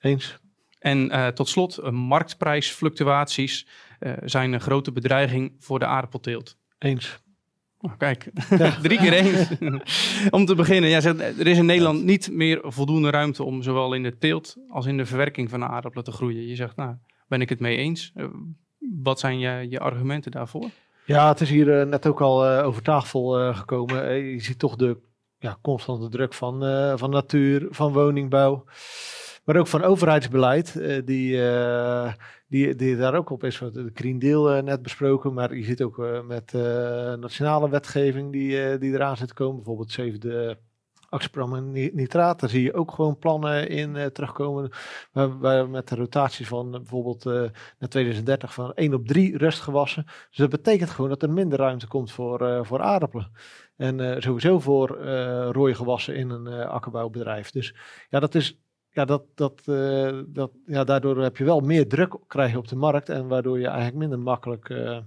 Eens. En eh, tot slot, eh, marktprijsfluctuaties eh, zijn een grote bedreiging voor de aardappelteelt. Eens. Oh, kijk, drie keer eens. om te beginnen, ja, zegt, er is in Nederland niet meer voldoende ruimte om zowel in de teelt als in de verwerking van de aardappelen te groeien. Je zegt, nou, ben ik het mee eens? Eh, wat zijn je, je argumenten daarvoor? Ja, het is hier eh, net ook al eh, over tafel gekomen. Je ziet toch de ja, constante druk van, van natuur, van woningbouw. Maar ook van overheidsbeleid, eh, die, eh, die, die daar ook op is. De Green Deal eh, net besproken, maar je ziet ook met nationale wetgeving die, die eraan zit te komen. Bijvoorbeeld zevende actieprogramma ni- nitraat. Daar zie je ook gewoon plannen in terugkomen. Waar, met de rotatie van bijvoorbeeld naar 2030 van 1 op 3 rustgewassen. Dus dat betekent gewoon dat er minder ruimte komt voor, eh, voor aardappelen. En sowieso voor rode gewassen in een akkerbouwbedrijf. Dus ja, dat is. Ja, dat, dat, eh, dat, ja, daardoor heb je wel meer druk krijgen op de markt. En waardoor je eigenlijk minder makkelijk eh,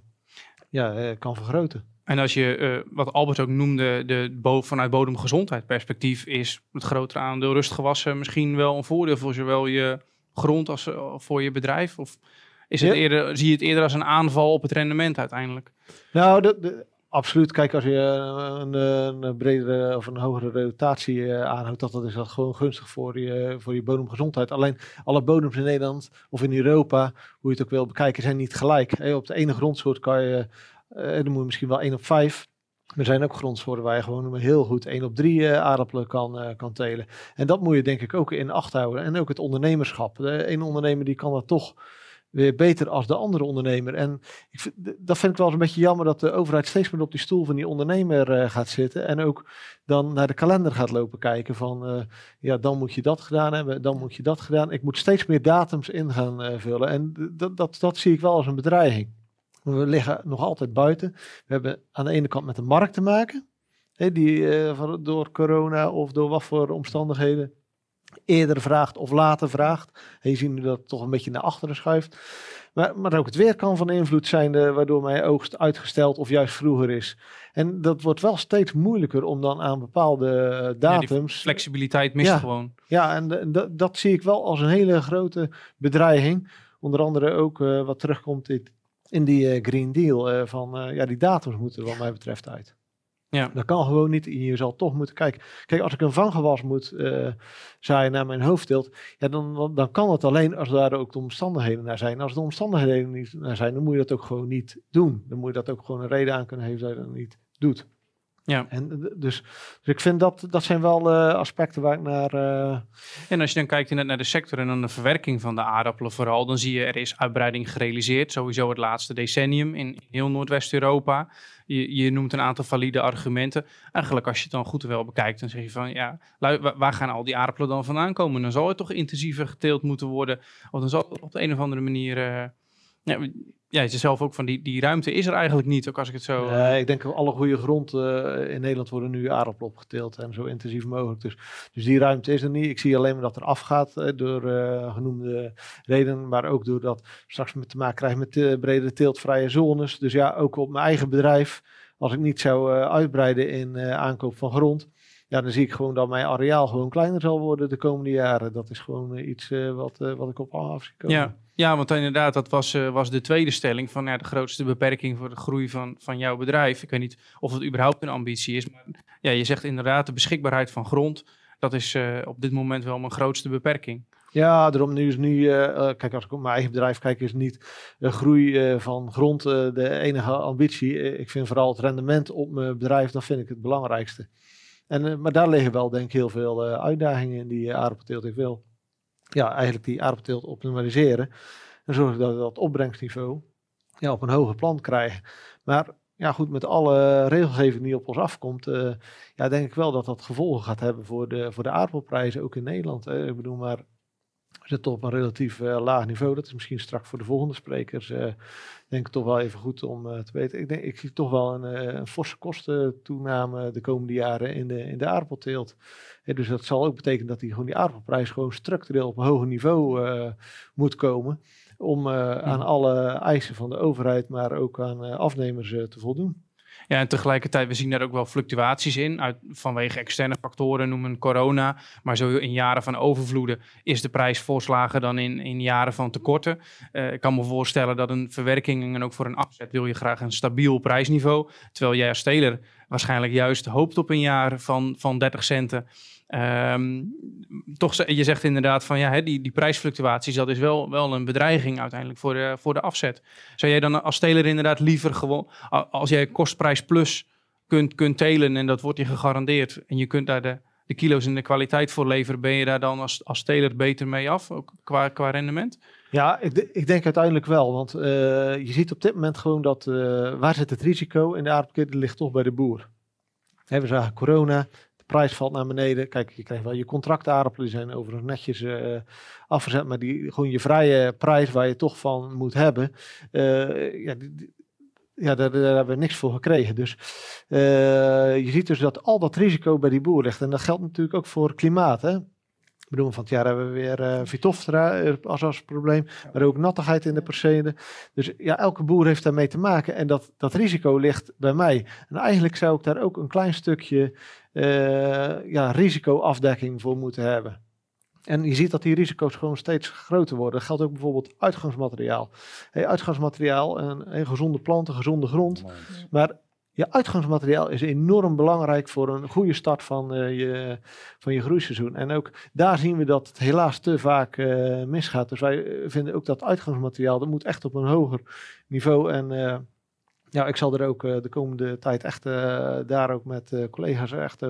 ja, eh, kan vergroten. En als je, wat Albert ook noemde, de bo vanuit bodemgezondheid perspectief, is het grotere aandeel rustgewassen misschien wel een voordeel voor zowel je grond als voor je bedrijf? Of is het Ja. eerder, zie je het eerder als een aanval op het rendement uiteindelijk? Nou, de, de- absoluut. Kijk, als je eh, een, een, een bredere of een hogere rotatie eh, aanhoudt, dat, dat is dat gewoon gunstig voor je, voor je bodemgezondheid. Alleen alle bodems in Nederland of in Europa, hoe je het ook wil bekijken, zijn niet gelijk. Hè, op de ene grondsoort kan je, eh, dan moet je misschien wel 1 op 5. Er zijn ook grondsoorten waar je gewoon heel goed 1 op 3 eh, aardappelen kan, eh, kan telen. En dat moet je denk ik ook in acht houden. En ook het ondernemerschap. De ene ondernemer die kan dat toch weer beter als de andere ondernemer. En ik vind, dat vind ik wel eens een beetje jammer dat de overheid steeds meer op die stoel van die ondernemer eh, gaat zitten. En ook dan naar de kalender gaat lopen kijken van eh, ja, dan moet je dat gedaan hebben, dan moet je dat gedaan. Ik moet steeds meer datums in gaan eh, vullen. En dat, dat, dat zie ik wel als een bedreiging. We liggen nog altijd buiten. We hebben aan de ene kant met de markt te maken. Die door corona of door wat voor omstandigheden eerder vraagt of later vraagt. En je ziet nu dat het toch een beetje naar achteren schuift. Maar, maar ook het weer kan van invloed zijn, eh, waardoor mijn oogst uitgesteld of juist vroeger is. En dat wordt wel steeds moeilijker om dan aan bepaalde eh, Ja, datums. Flexibiliteit mist Ja. gewoon. Ja, en dat- zie ik wel als een hele grote bedreiging. Onder andere ook eh, wat terugkomt in, in die Green Deal. van ja, die datums moeten er wat mij betreft uit. Ja. Dat kan gewoon niet. Je zal toch moeten kijken. Kijk, als ik een vanggewas moet eh zaaien naar mijn hoofdteelt, ja, dan, dan, kan het alleen als daar ook de omstandigheden naar zijn. Als de omstandigheden niet naar zijn, dan moet je dat ook gewoon niet doen. Dan moet je dat ook gewoon een reden aan kunnen geven dat je dat niet doet. Ja. En eh, dus, dus ik vind dat, dat zijn wel eh, aspecten waar ik naar... eh, En als je dan kijkt inderdaad naar de sector en dan de verwerking van de aardappelen vooral, dan zie je er is uitbreiding gerealiseerd. Sowieso het laatste decennium in heel Noordwest-Europa. Je, je noemt een aantal valide argumenten. Eigenlijk als je het dan goed wel bekijkt, dan zeg je van ja, waar gaan al die aardappelen dan vandaan komen? Dan zal het toch intensiever geteeld moeten worden. Of dan zal het op de een of andere manier... ja, ja, zelf ook van die, die ruimte is er eigenlijk niet, ook als ik het zo... Nee, ik denk dat alle goede grond eh, in Nederland worden nu aardappelen opgeteeld en zo intensief mogelijk. Dus, dus die ruimte is er niet. Ik zie alleen maar dat er afgaat eh, door genoemde redenen, maar ook doordat we straks met te maken krijgen met uh, brede teeltvrije zones. Dus ja, ook op mijn eigen bedrijf, als ik niet zou uh, uitbreiden in uh, aankoop van grond, ja, dan zie ik gewoon dat mijn areaal gewoon kleiner zal worden de komende jaren. Dat is gewoon uh, iets wat, wat ik op af zie komen. Ja. Ja, want inderdaad, dat was, uh, was de tweede stelling van ja, de grootste beperking voor de groei van, van jouw bedrijf. Ik weet niet of het überhaupt een ambitie is, maar ja, je zegt inderdaad de beschikbaarheid van grond, dat is uh, op dit moment wel mijn grootste beperking. Ja, daarom nu is nu, uh, kijk als ik op mijn eigen bedrijf kijk, is niet uh, groei van grond de enige ambitie. ik vind vooral het rendement op mijn bedrijf, dat vind ik het belangrijkste. En, maar daar liggen wel denk ik heel veel uitdagingen in die aardappelteelt ik wil. Ja, eigenlijk die aardappelteelt optimaliseren. En zorgen dat we dat opbrengstniveau ja, op een hoger plan krijgen. Maar ja, goed, met alle regelgeving die op ons afkomt, uh, ja, denk ik wel dat dat gevolgen gaat hebben voor de, voor de aardappelprijzen, ook in Nederland. Ik bedoel, maar zitten op een relatief uh, laag niveau. Dat is misschien straks voor de volgende sprekers, uh, denk ik toch wel even goed om te weten. Ik, denk, ik zie toch wel een, een forse kostentoename de komende jaren in de, in de aardappelteelt. dus dat zal ook betekenen dat die, gewoon die aardappelprijs gewoon structureel op een hoger niveau moet komen om uh, aan alle eisen van de overheid, maar ook aan uh, afnemers uh, te voldoen. Ja, en tegelijkertijd, we zien daar ook wel fluctuaties in, uit, vanwege externe factoren, noemen corona. Maar zo in jaren van overvloeden is de prijs voorslagen dan in, in jaren van tekorten. ik kan me voorstellen dat een verwerking en ook voor een afzet wil je graag een stabiel prijsniveau. Terwijl jij als teler waarschijnlijk juist hoopt op een jaar van, van 30 centen. Um, toch, je zegt inderdaad van ja, die, die prijsfluctuaties, dat is wel, wel een bedreiging uiteindelijk voor de, voor de afzet. Zou jij dan als teler inderdaad liever gewoon, als jij kostprijs plus kunt, kunt telen en dat wordt je gegarandeerd en je kunt daar de, de kilo's en de kwaliteit voor leveren, ben je daar dan als, als teler beter mee af, ook qua, qua rendement? Ja, ik, ik denk uiteindelijk wel, want uh, je ziet op dit moment gewoon dat, uh, waar zit het risico in de aardbekering ligt toch bij de boer. we zagen corona, prijs valt naar beneden. Kijk, je krijgt wel je contractaardappelen, die zijn overigens netjes uh, afgezet, maar die, gewoon je vrije prijs waar je toch van moet hebben, uh, ja, ja daar, hebben we niks voor gekregen. Dus uh, je ziet dus dat al dat risico bij die boer ligt. En dat geldt natuurlijk ook voor klimaat. Hè? bedoel, van het jaar hebben we weer uh, Vitoftra als, als probleem, maar ook nattigheid in de percelen. Dus ja, elke boer heeft daarmee te maken en dat, dat risico ligt bij mij. En eigenlijk zou ik daar ook een klein stukje ja, risicoafdekking voor moeten hebben. En je ziet dat die risico's gewoon steeds groter worden. Dat geldt ook bijvoorbeeld uitgangsmateriaal. Hey, uitgangsmateriaal, een, een gezonde plant, een gezonde grond. Maar je uitgangsmateriaal is enorm belangrijk voor een goede start van, uh, je, van je groeiseizoen. En ook daar zien we dat het helaas te vaak uh, misgaat. Dus wij vinden ook dat uitgangsmateriaal, dat moet echt op een hoger niveau. En uh, ja, ik zal er ook de komende tijd echt daar ook met collega's echt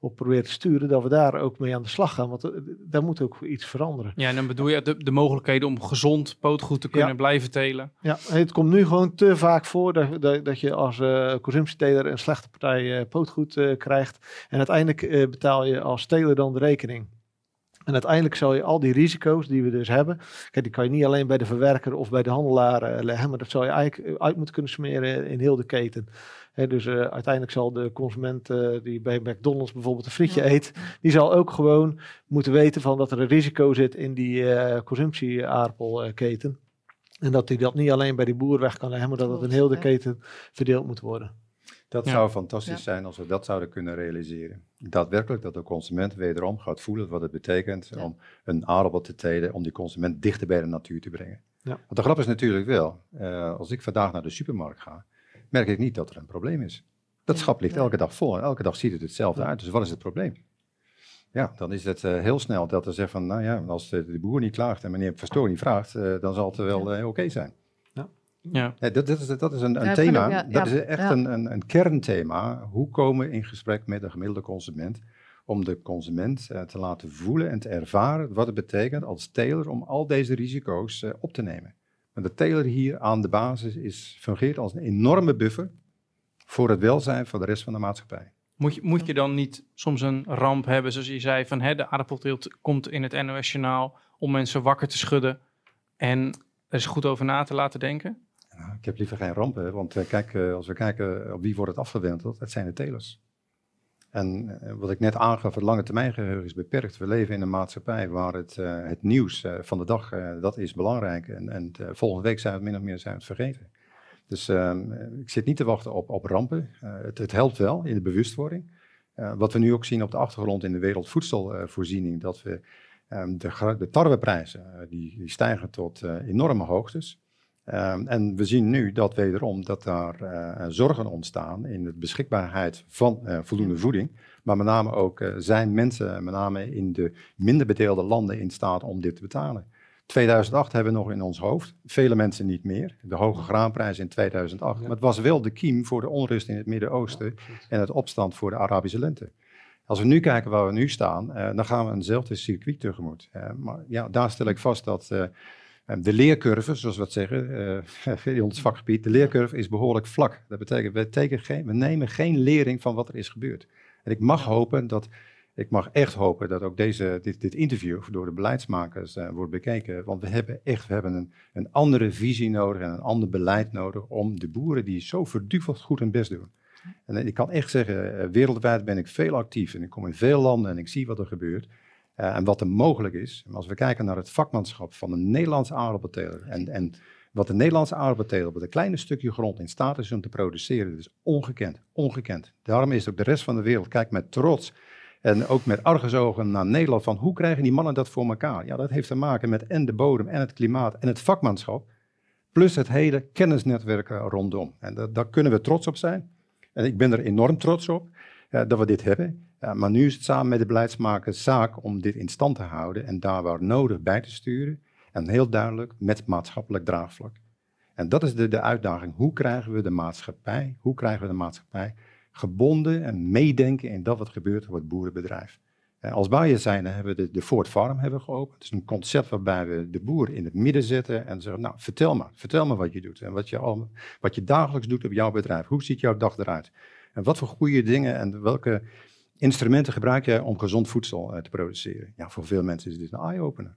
op proberen te sturen. Dat we daar ook mee aan de slag gaan. Want daar moet ook iets veranderen. Ja, en dan bedoel je de, de mogelijkheden om gezond pootgoed te kunnen blijven telen. Ja, het komt nu gewoon te vaak voor dat, dat, dat je als uh, consumptieteler een slechte partij uh, pootgoed uh, krijgt. En uiteindelijk betaal je als teler dan de rekening. En uiteindelijk zal je al die risico's die we dus hebben, kijk, die kan je niet alleen bij de verwerker of bij de handelaar leggen, maar dat zal je eigenlijk uit moeten kunnen smeren in heel de keten dus uh, uiteindelijk zal de consument uh, die bij McDonald's bijvoorbeeld een frietje eet, die zal ook gewoon moeten weten van dat er een risico zit in die consumptieaardappelketen. En dat hij dat niet alleen bij die boer weg kan leggen, maar dat het in heel de keten verdeeld moet worden. Dat zou fantastisch zijn als we dat zouden kunnen realiseren. Daadwerkelijk dat de consument wederom gaat voelen wat het betekent om een aardappel te telen, om die consument dichter bij de natuur te brengen. Want de grap is natuurlijk wel, als ik vandaag naar de supermarkt ga, merk ik niet dat er een probleem is. Dat schap ligt elke dag vol en elke dag ziet het hetzelfde uit. Dus wat is het probleem? Ja, dan is het uh, heel snel dat er zegt van, nou ja, als de, de boer niet klaagt en meneer Verstoor niet vraagt, uh, dan zal het wel uh, oké zijn. Ja. Dat, dat, is, dat is een, een thema, ja, dat is echt een, een, een, kernthema. Hoe komen we in gesprek met de gemiddelde consument om de consument te laten voelen en te ervaren wat het betekent als teler om al deze risico's op te nemen. Maar de teler hier aan de basis is, fungeert als een enorme buffer voor het welzijn van de rest van de maatschappij. Moet je, moet je dan niet soms een ramp hebben, zoals je zei, van hè, de aardappelteelt komt in het NOS-journaal om mensen wakker te schudden en er is goed over na te laten denken? Nou, ik heb liever geen rampen, want uh, kijk, uh, als we kijken op wie wordt het afgewenteld, het zijn de telers. En wat ik net aangaf, het lange termijn geheugen is beperkt. We leven in een maatschappij waar het, het nieuws van de dag, dat is belangrijk. En, en volgende week zijn we het min of meer zijn het vergeten. Dus ehm, ik zit niet te wachten op, op rampen. Het, het, helpt wel in de bewustwording. wat we nu ook zien op de achtergrond in de wereldvoedselvoorziening, dat we um, de, de tarweprijzen, die, die stijgen tot enorme hoogtes. Um, en we zien nu dat wederom dat daar uh, zorgen ontstaan in de beschikbaarheid van uh, voldoende voeding. Maar met name ook uh, zijn mensen, met name in de minder bedeelde landen, in staat om dit te betalen. 2008 hebben we nog in ons hoofd, vele mensen niet meer. De hoge graanprijs in 2008. Maar het was wel de kiem voor de onrust in het Midden-Oosten en het opstand voor de Arabische lente. Als we nu kijken waar we nu staan, dan gaan we eenzelfde circuit tegemoet. maar ja, daar stel ik vast dat de leercurve, zoals we het zeggen, in ons vakgebied, de leercurve is behoorlijk vlak. Dat betekent, we, geen, we nemen geen lering van wat er is gebeurd. En ik mag hopen dat ik mag echt hopen dat ook deze, dit, dit interview door de beleidsmakers uh, wordt bekeken. Want we hebben echt we hebben een, een andere visie nodig en een ander beleid nodig om de boeren die zo verduveld goed hun best doen. En ik kan echt zeggen, eh, wereldwijd ben ik veel actief en ik kom in veel landen en ik zie wat er gebeurt. Uh, en wat er mogelijk is. als we kijken naar het vakmanschap van een Nederlandse aardappelteler en, en wat de Nederlandse aardappelteler op een kleine stukje grond in staat is om te produceren, is ongekend, ongekend. Daarom is ook de rest van de wereld, kijk met trots en ook met argusogen naar Nederland van hoe krijgen die mannen dat voor elkaar? Ja, dat heeft te maken met en de bodem en het klimaat en het vakmanschap. Plus het hele kennisnetwerk rondom. En dat, daar kunnen we trots op zijn. En ik ben er enorm trots op dat we dit hebben. Maar nu is het samen met de beleidsmakers zaak om dit in stand te houden en daar waar nodig bij te sturen. En heel duidelijk met maatschappelijk draagvlak. En dat is de, de uitdaging. Hoe krijgen we de maatschappij, hoe krijgen we de maatschappij gebonden en meedenken in dat wat gebeurt op het boerenbedrijf. Eh, als Bayer zijn hebben we de, de Ford Farm hebben geopend. Het is een concept waarbij we de boer in het midden zetten en zeggen, nou vertel maar, vertel me wat je doet en wat je, al, wat je dagelijks doet op jouw bedrijf. Hoe ziet jouw dag eruit? En wat voor goede dingen en welke instrumenten gebruik jij om gezond voedsel uh, te produceren? Ja, voor veel mensen is dit een eye-opener.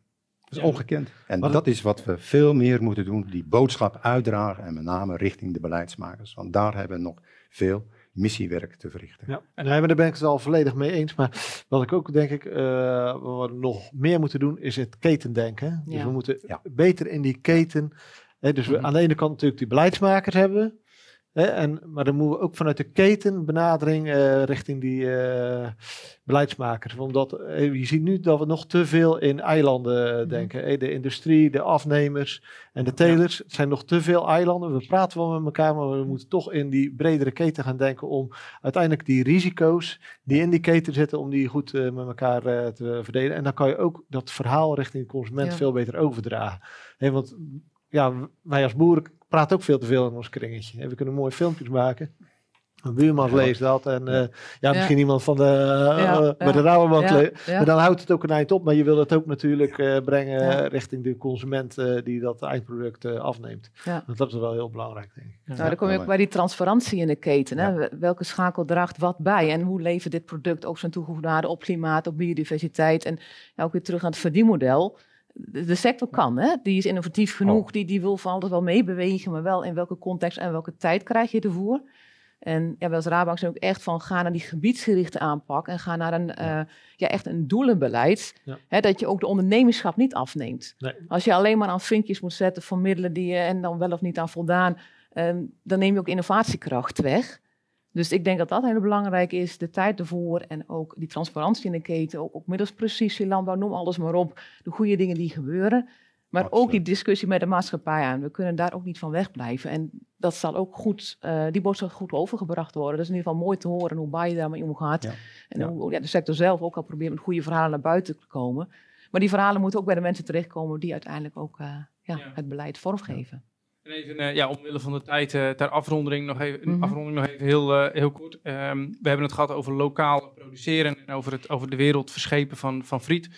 Dat is ongekend. En dat is wat we veel meer moeten doen, die boodschap uitdragen en met name richting de beleidsmakers. Want daar hebben we nog veel missiewerk te verrichten. Ja, en daar ben ik het al volledig mee eens. Maar wat ik ook denk ik, uh, wat we nog meer moeten doen, is het ketendenken. Dus we moeten beter in die keten. Hè, dus we mhm. aan de ene kant natuurlijk die beleidsmakers hebben. Hè, en, maar dan moeten we ook vanuit de ketenbenadering uh, richting die uh, beleidsmakers. Omdat uh, je ziet nu dat we nog te veel in eilanden mhm. denken. De industrie, de afnemers en de telers. Het zijn nog te veel eilanden. We praten wel met elkaar, maar we moeten toch in die bredere keten gaan denken om uiteindelijk die risico's die in die keten zitten, om die goed met elkaar te verdelen. En dan kan je ook dat verhaal richting de consument veel beter overdragen. want ja, wij als boeren praat ook veel te veel in ons kringetje. En we kunnen mooie filmpjes maken. Een buurman leest dat en uh, ja, misschien iemand van de, uh, bij de Rauwbank leest. Maar dan houdt het ook een eind op. Maar je wil het ook natuurlijk uh, brengen richting de consument die dat eindproduct afneemt. Want dat is wel heel belangrijk, denk ik. Nou, dan kom je ook bij die transparantie in de keten. Hè? Welke schakel draagt wat bij? En hoe levert dit product ook zijn toegevoegde waarde op klimaat, op biodiversiteit? En ook weer terug aan het verdienmodel de sector kan, hè? die is innovatief genoeg, oh. die, die wil van alles wel meebewegen, maar wel in welke context en welke tijd krijg je ervoor. En ja, wij als Rabank zijn ook echt van ga naar die gebiedsgerichte aanpak en ga naar een, ja. Uh, ja echt een doelenbeleid. Hè, dat je ook de ondernemerschap niet afneemt. Nee. Als je alleen maar aan vinkjes moet zetten van middelen die je en dan wel of niet aan voldaan, um, dan neem je ook innovatiekracht weg. Dus ik denk dat dat heel belangrijk is, de tijd ervoor en ook die transparantie in de keten, ook, ook middels precisie, landbouw, noem alles maar op, de goede dingen die gebeuren. Maar ook die discussie met de maatschappij aan. We kunnen daar ook niet van wegblijven. En dat zal ook goed, uh, die boodschap goed overgebracht worden. Dat is in ieder geval mooi te horen hoe Bayer daarmee omgaat. En hoe ja, de sector zelf ook al probeert met goede verhalen naar buiten te komen. Maar die verhalen moeten ook bij de mensen terechtkomen die uiteindelijk ook uh, ja, het beleid vormgeven. En even, uh, ja, omwille van de tijd uh, ter afronding nog even, mm afronding nog even heel, uh, heel kort. Um, we hebben het gehad over lokaal produceren en over, het, over de wereld verschepen van, van friet.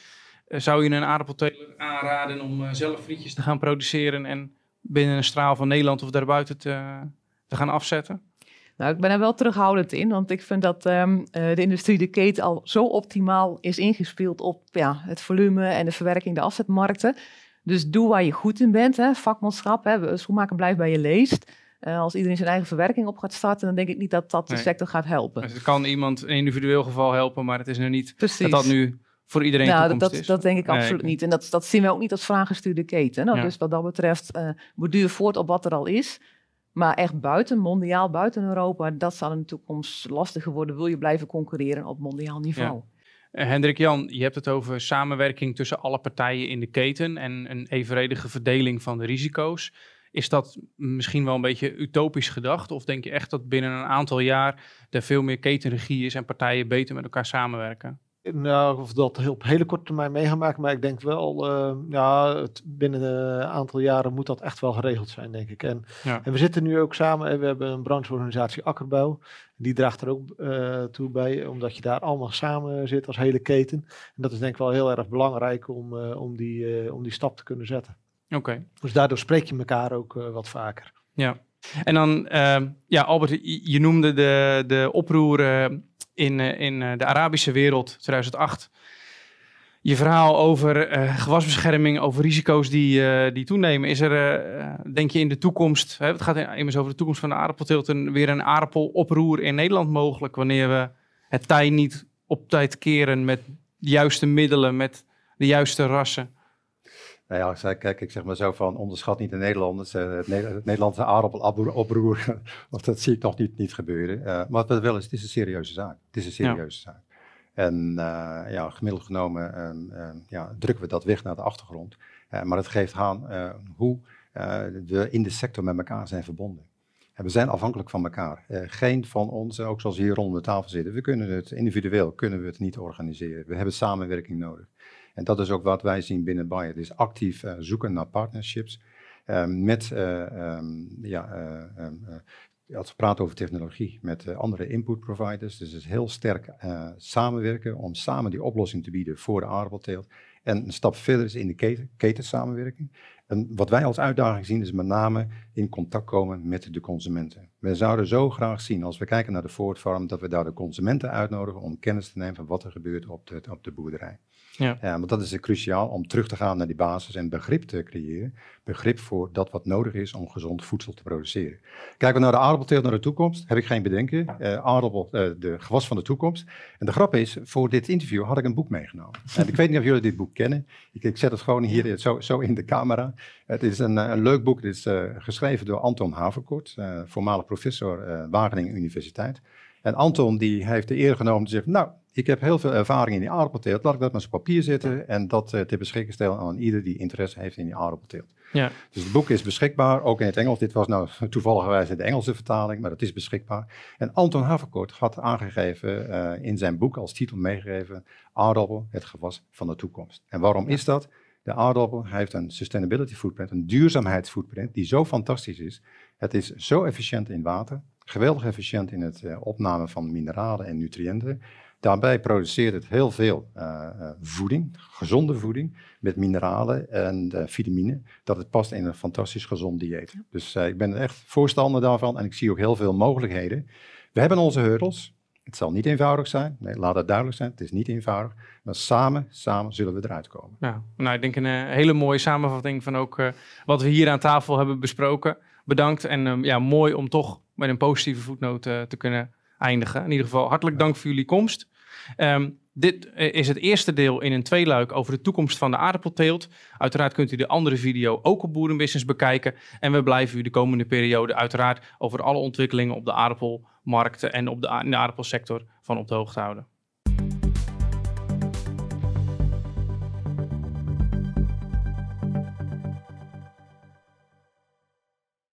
zou je een aardappelteler aanraden om zelf frietjes te gaan produceren en binnen een straal van Nederland of daarbuiten te, te gaan afzetten? Nou, ik ben er wel terughoudend in, want ik vind dat um, de industrie, de keten, al zo optimaal is ingespeeld op ja, het volume en de verwerking, de afzetmarkten. Dus doe waar je goed in bent, hè, vakmanschap. Hè, schoenmaker blijft bij je leest. Uh, als iedereen zijn eigen verwerking op gaat starten, dan denk ik niet dat dat de sector gaat helpen. Dus het kan iemand in een individueel geval helpen, maar het is nu niet Precies. dat dat nu voor iedereen nou, dat, is. Dat denk ik absoluut niet. En dat, dat zien we ook niet als vraaggestuurde keten. Nou, Dus wat dat betreft, uh, borduur voort op wat er al is. Maar echt buiten, mondiaal, buiten Europa, dat zal in de toekomst lastiger worden. Wil je blijven concurreren op mondiaal niveau. Hendrik Jan, je hebt het over samenwerking tussen alle partijen in de keten en een evenredige verdeling van de risico's. Is dat misschien wel een beetje utopisch gedacht? Of denk je echt dat binnen een aantal jaar er veel meer ketenregie is en partijen beter met elkaar samenwerken? Nou, of dat op hele korte termijn mee gaan maken, maar ik denk wel, uh, ja, het, binnen een aantal jaren moet dat echt wel geregeld zijn, denk ik. En, Ja. en we zitten nu ook samen, en we hebben een brancheorganisatie Akkerbouw, die draagt er ook uh, toe bij, omdat je daar allemaal samen zit als hele keten. En dat is denk ik wel heel erg belangrijk om, uh, om, die, om die stap te kunnen zetten. Oké. Dus daardoor spreek je elkaar ook wat vaker. Ja. En dan, uh, ja, Albert, je, noemde de, de oproer uh, in uh, de Arabische wereld 2008. Je verhaal over uh, gewasbescherming, over risico's die, die toenemen. Is er, denk je, in de toekomst, hè, het gaat immers over de toekomst van de aardappelteelt, een, weer een aardappeloproer in Nederland mogelijk wanneer we het tij niet op tijd keren met de juiste middelen, met de juiste rassen? Nou ja, kijk, ik zeg maar zo van, onderschat niet de Nederlanders, uh, het, Neder het, Nederlandse aardappeloproer, want dat zie ik nog niet, niet gebeuren. Uh, maar wat we willen is, het is een serieuze zaak. Het is een serieuze ja. zaak. En uh, ja, gemiddeld genomen ja, drukken we dat weg naar de achtergrond. maar het geeft aan hoe we in de sector met elkaar zijn verbonden. En we zijn afhankelijk van elkaar. geen van ons, ook zoals hier rond de tafel zitten, we kunnen het individueel kunnen we het niet organiseren. We hebben samenwerking nodig. En dat is ook wat wij zien binnen Bayer. Dus actief uh, zoeken naar partnerships uh, met, uh, um, ja, um, als we praten over technologie, met andere input providers. Dus het is heel sterk samenwerken om samen die oplossing te bieden voor de aardappelteelt. En een stap verder is in de keten, ketensamenwerking. En wat wij als uitdaging zien is met name in contact komen met de consumenten. We zouden zo graag zien, als we kijken naar de Farm, dat we daar de consumenten uitnodigen om kennis te nemen van wat er gebeurt op de, op de boerderij. Ja. ja, want dat is cruciaal om terug te gaan naar die basis en begrip te creëren. Begrip voor dat wat nodig is om gezond voedsel te produceren. Kijken we naar de aardappelteelt naar de toekomst, heb ik geen bedenken. Uh, aardappel, uh, de gewas van de toekomst. En de grap is, voor dit interview had ik een boek meegenomen. en ik weet niet of jullie dit boek kennen. Ik, ik zet het gewoon hier zo, zo in de camera. Het is een, een leuk boek. Het is uh, geschreven door Anton Haverkort, voormalig professor Wageningen Universiteit. En Anton die heeft de eer genomen te zeggen, nou, ik heb heel veel ervaring in die aardappelteelt. Laat ik dat maar op papier zetten en dat uh, ter beschikking stellen aan ieder die interesse heeft in die aardappelteelt. Ja. Dus het boek is beschikbaar, ook in het Engels. Dit was nou toevallig de Engelse vertaling, maar dat is beschikbaar. En Anton Haverkort had aangegeven uh, in zijn boek als titel meegegeven, aardappel, het gewas van de toekomst. En waarom is dat? De aardappel heeft een sustainability footprint, een duurzaamheidsfootprint die zo fantastisch is. Het is zo efficiënt in water, geweldig efficiënt in het uh, opname van mineralen en nutriënten. Daarbij produceert het heel veel uh, uh, voeding, gezonde voeding, met mineralen en uh, vitamine, dat het past in een fantastisch gezond dieet. Dus ik ben echt voorstander daarvan en ik zie ook heel veel mogelijkheden. We hebben onze hurdles. Het zal niet eenvoudig zijn. Nee, laat dat duidelijk zijn. Het is niet eenvoudig. Maar samen, samen zullen we eruit komen. Ja, nou, ik denk een hele mooie samenvatting van ook wat we hier aan tafel hebben besproken. Bedankt en ja, mooi om toch met een positieve voetnoot te kunnen eindigen. In ieder geval hartelijk dank voor jullie komst. Um, dit is het eerste deel in een tweeluik over de toekomst van de aardappelteelt. Uiteraard kunt u de andere video ook op Boerenbusiness bekijken. En we blijven u de komende periode uiteraard over alle ontwikkelingen op de aardappelmarkten en op de, in de aardappelsector van op de hoogte houden.